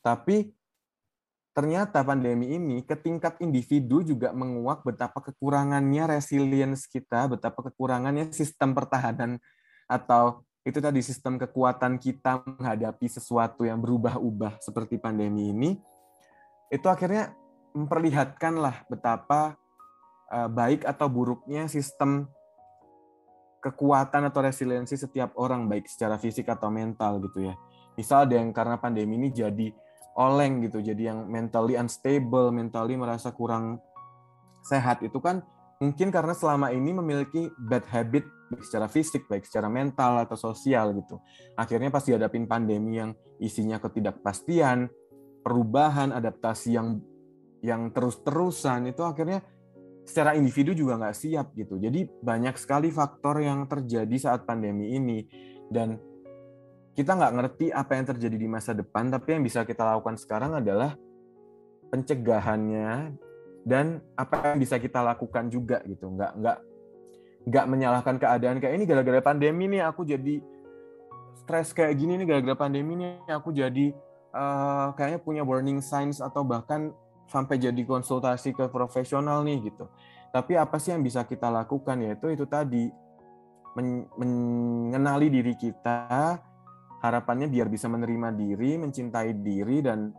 Tapi ternyata pandemi ini ke tingkat individu juga menguak betapa kekurangannya resilience kita, betapa kekurangannya sistem pertahanan atau itu tadi sistem kekuatan kita menghadapi sesuatu yang berubah-ubah seperti pandemi ini, itu akhirnya memperlihatkanlah betapa uh, baik atau buruknya sistem kekuatan atau resiliensi setiap orang baik secara fisik atau mental gitu ya. Misal ada yang karena pandemi ini jadi oleng gitu jadi yang mentally unstable mentally merasa kurang sehat itu kan mungkin karena selama ini memiliki bad habit baik secara fisik baik secara mental atau sosial gitu. Akhirnya pas dihadapin pandemi yang isinya ketidakpastian perubahan adaptasi yang yang terus-terusan itu akhirnya secara individu juga nggak siap gitu. Jadi banyak sekali faktor yang terjadi saat pandemi ini. Dan kita nggak ngerti apa yang terjadi di masa depan, tapi yang bisa kita lakukan sekarang adalah pencegahannya dan apa yang bisa kita lakukan juga gitu. Nggak nggak nggak menyalahkan keadaan kayak ini gara-gara pandemi nih aku jadi stres kayak gini nih gara-gara pandemi nih aku jadi uh, kayaknya punya warning signs atau bahkan sampai jadi konsultasi ke profesional nih gitu. Tapi apa sih yang bisa kita lakukan yaitu itu tadi men mengenali diri kita, harapannya biar bisa menerima diri, mencintai diri, dan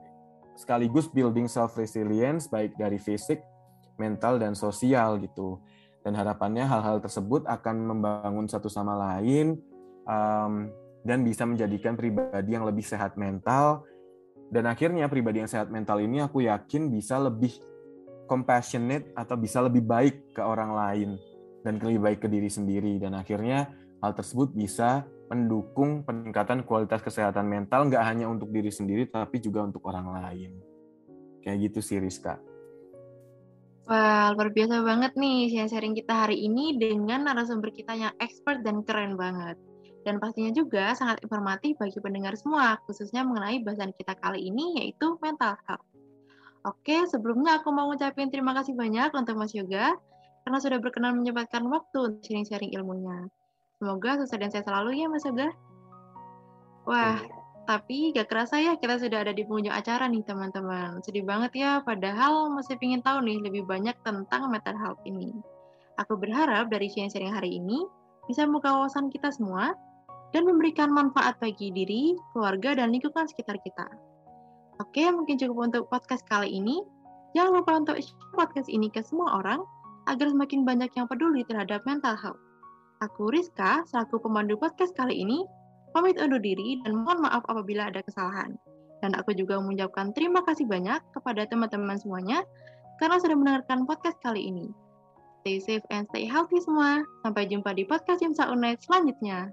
sekaligus building self resilience baik dari fisik, mental, dan sosial gitu. Dan harapannya hal-hal tersebut akan membangun satu sama lain um, dan bisa menjadikan pribadi yang lebih sehat mental. Dan akhirnya pribadi yang sehat mental ini aku yakin bisa lebih compassionate atau bisa lebih baik ke orang lain dan lebih baik ke diri sendiri. Dan akhirnya hal tersebut bisa mendukung peningkatan kualitas kesehatan mental nggak hanya untuk diri sendiri tapi juga untuk orang lain. Kayak gitu sih Rizka. Wah, luar biasa banget nih sharing kita hari ini dengan narasumber kita yang expert dan keren banget. Dan pastinya juga sangat informatif bagi pendengar semua, khususnya mengenai bahasan kita kali ini yaitu mental health. Oke, sebelumnya aku mau ngucapin terima kasih banyak untuk Mas Yoga karena sudah berkenan menyempatkan waktu untuk sharing-sharing ilmunya. Semoga sukses dan sehat selalu ya Mas Yoga. Wah, tapi gak kerasa ya kita sudah ada di penghujung acara nih teman-teman. Sedih banget ya, padahal masih ingin tahu nih lebih banyak tentang mental health ini. Aku berharap dari sharing-sharing hari ini bisa membuka wawasan kita semua dan memberikan manfaat bagi diri, keluarga, dan lingkungan sekitar kita. Oke, mungkin cukup untuk podcast kali ini. Jangan lupa untuk share podcast ini ke semua orang agar semakin banyak yang peduli terhadap mental health. Aku Rizka, selaku pemandu podcast kali ini, pamit undur diri dan mohon maaf apabila ada kesalahan. Dan aku juga mengucapkan terima kasih banyak kepada teman-teman semuanya karena sudah mendengarkan podcast kali ini. Stay safe and stay healthy semua. Sampai jumpa di podcast Imsa Unaid selanjutnya.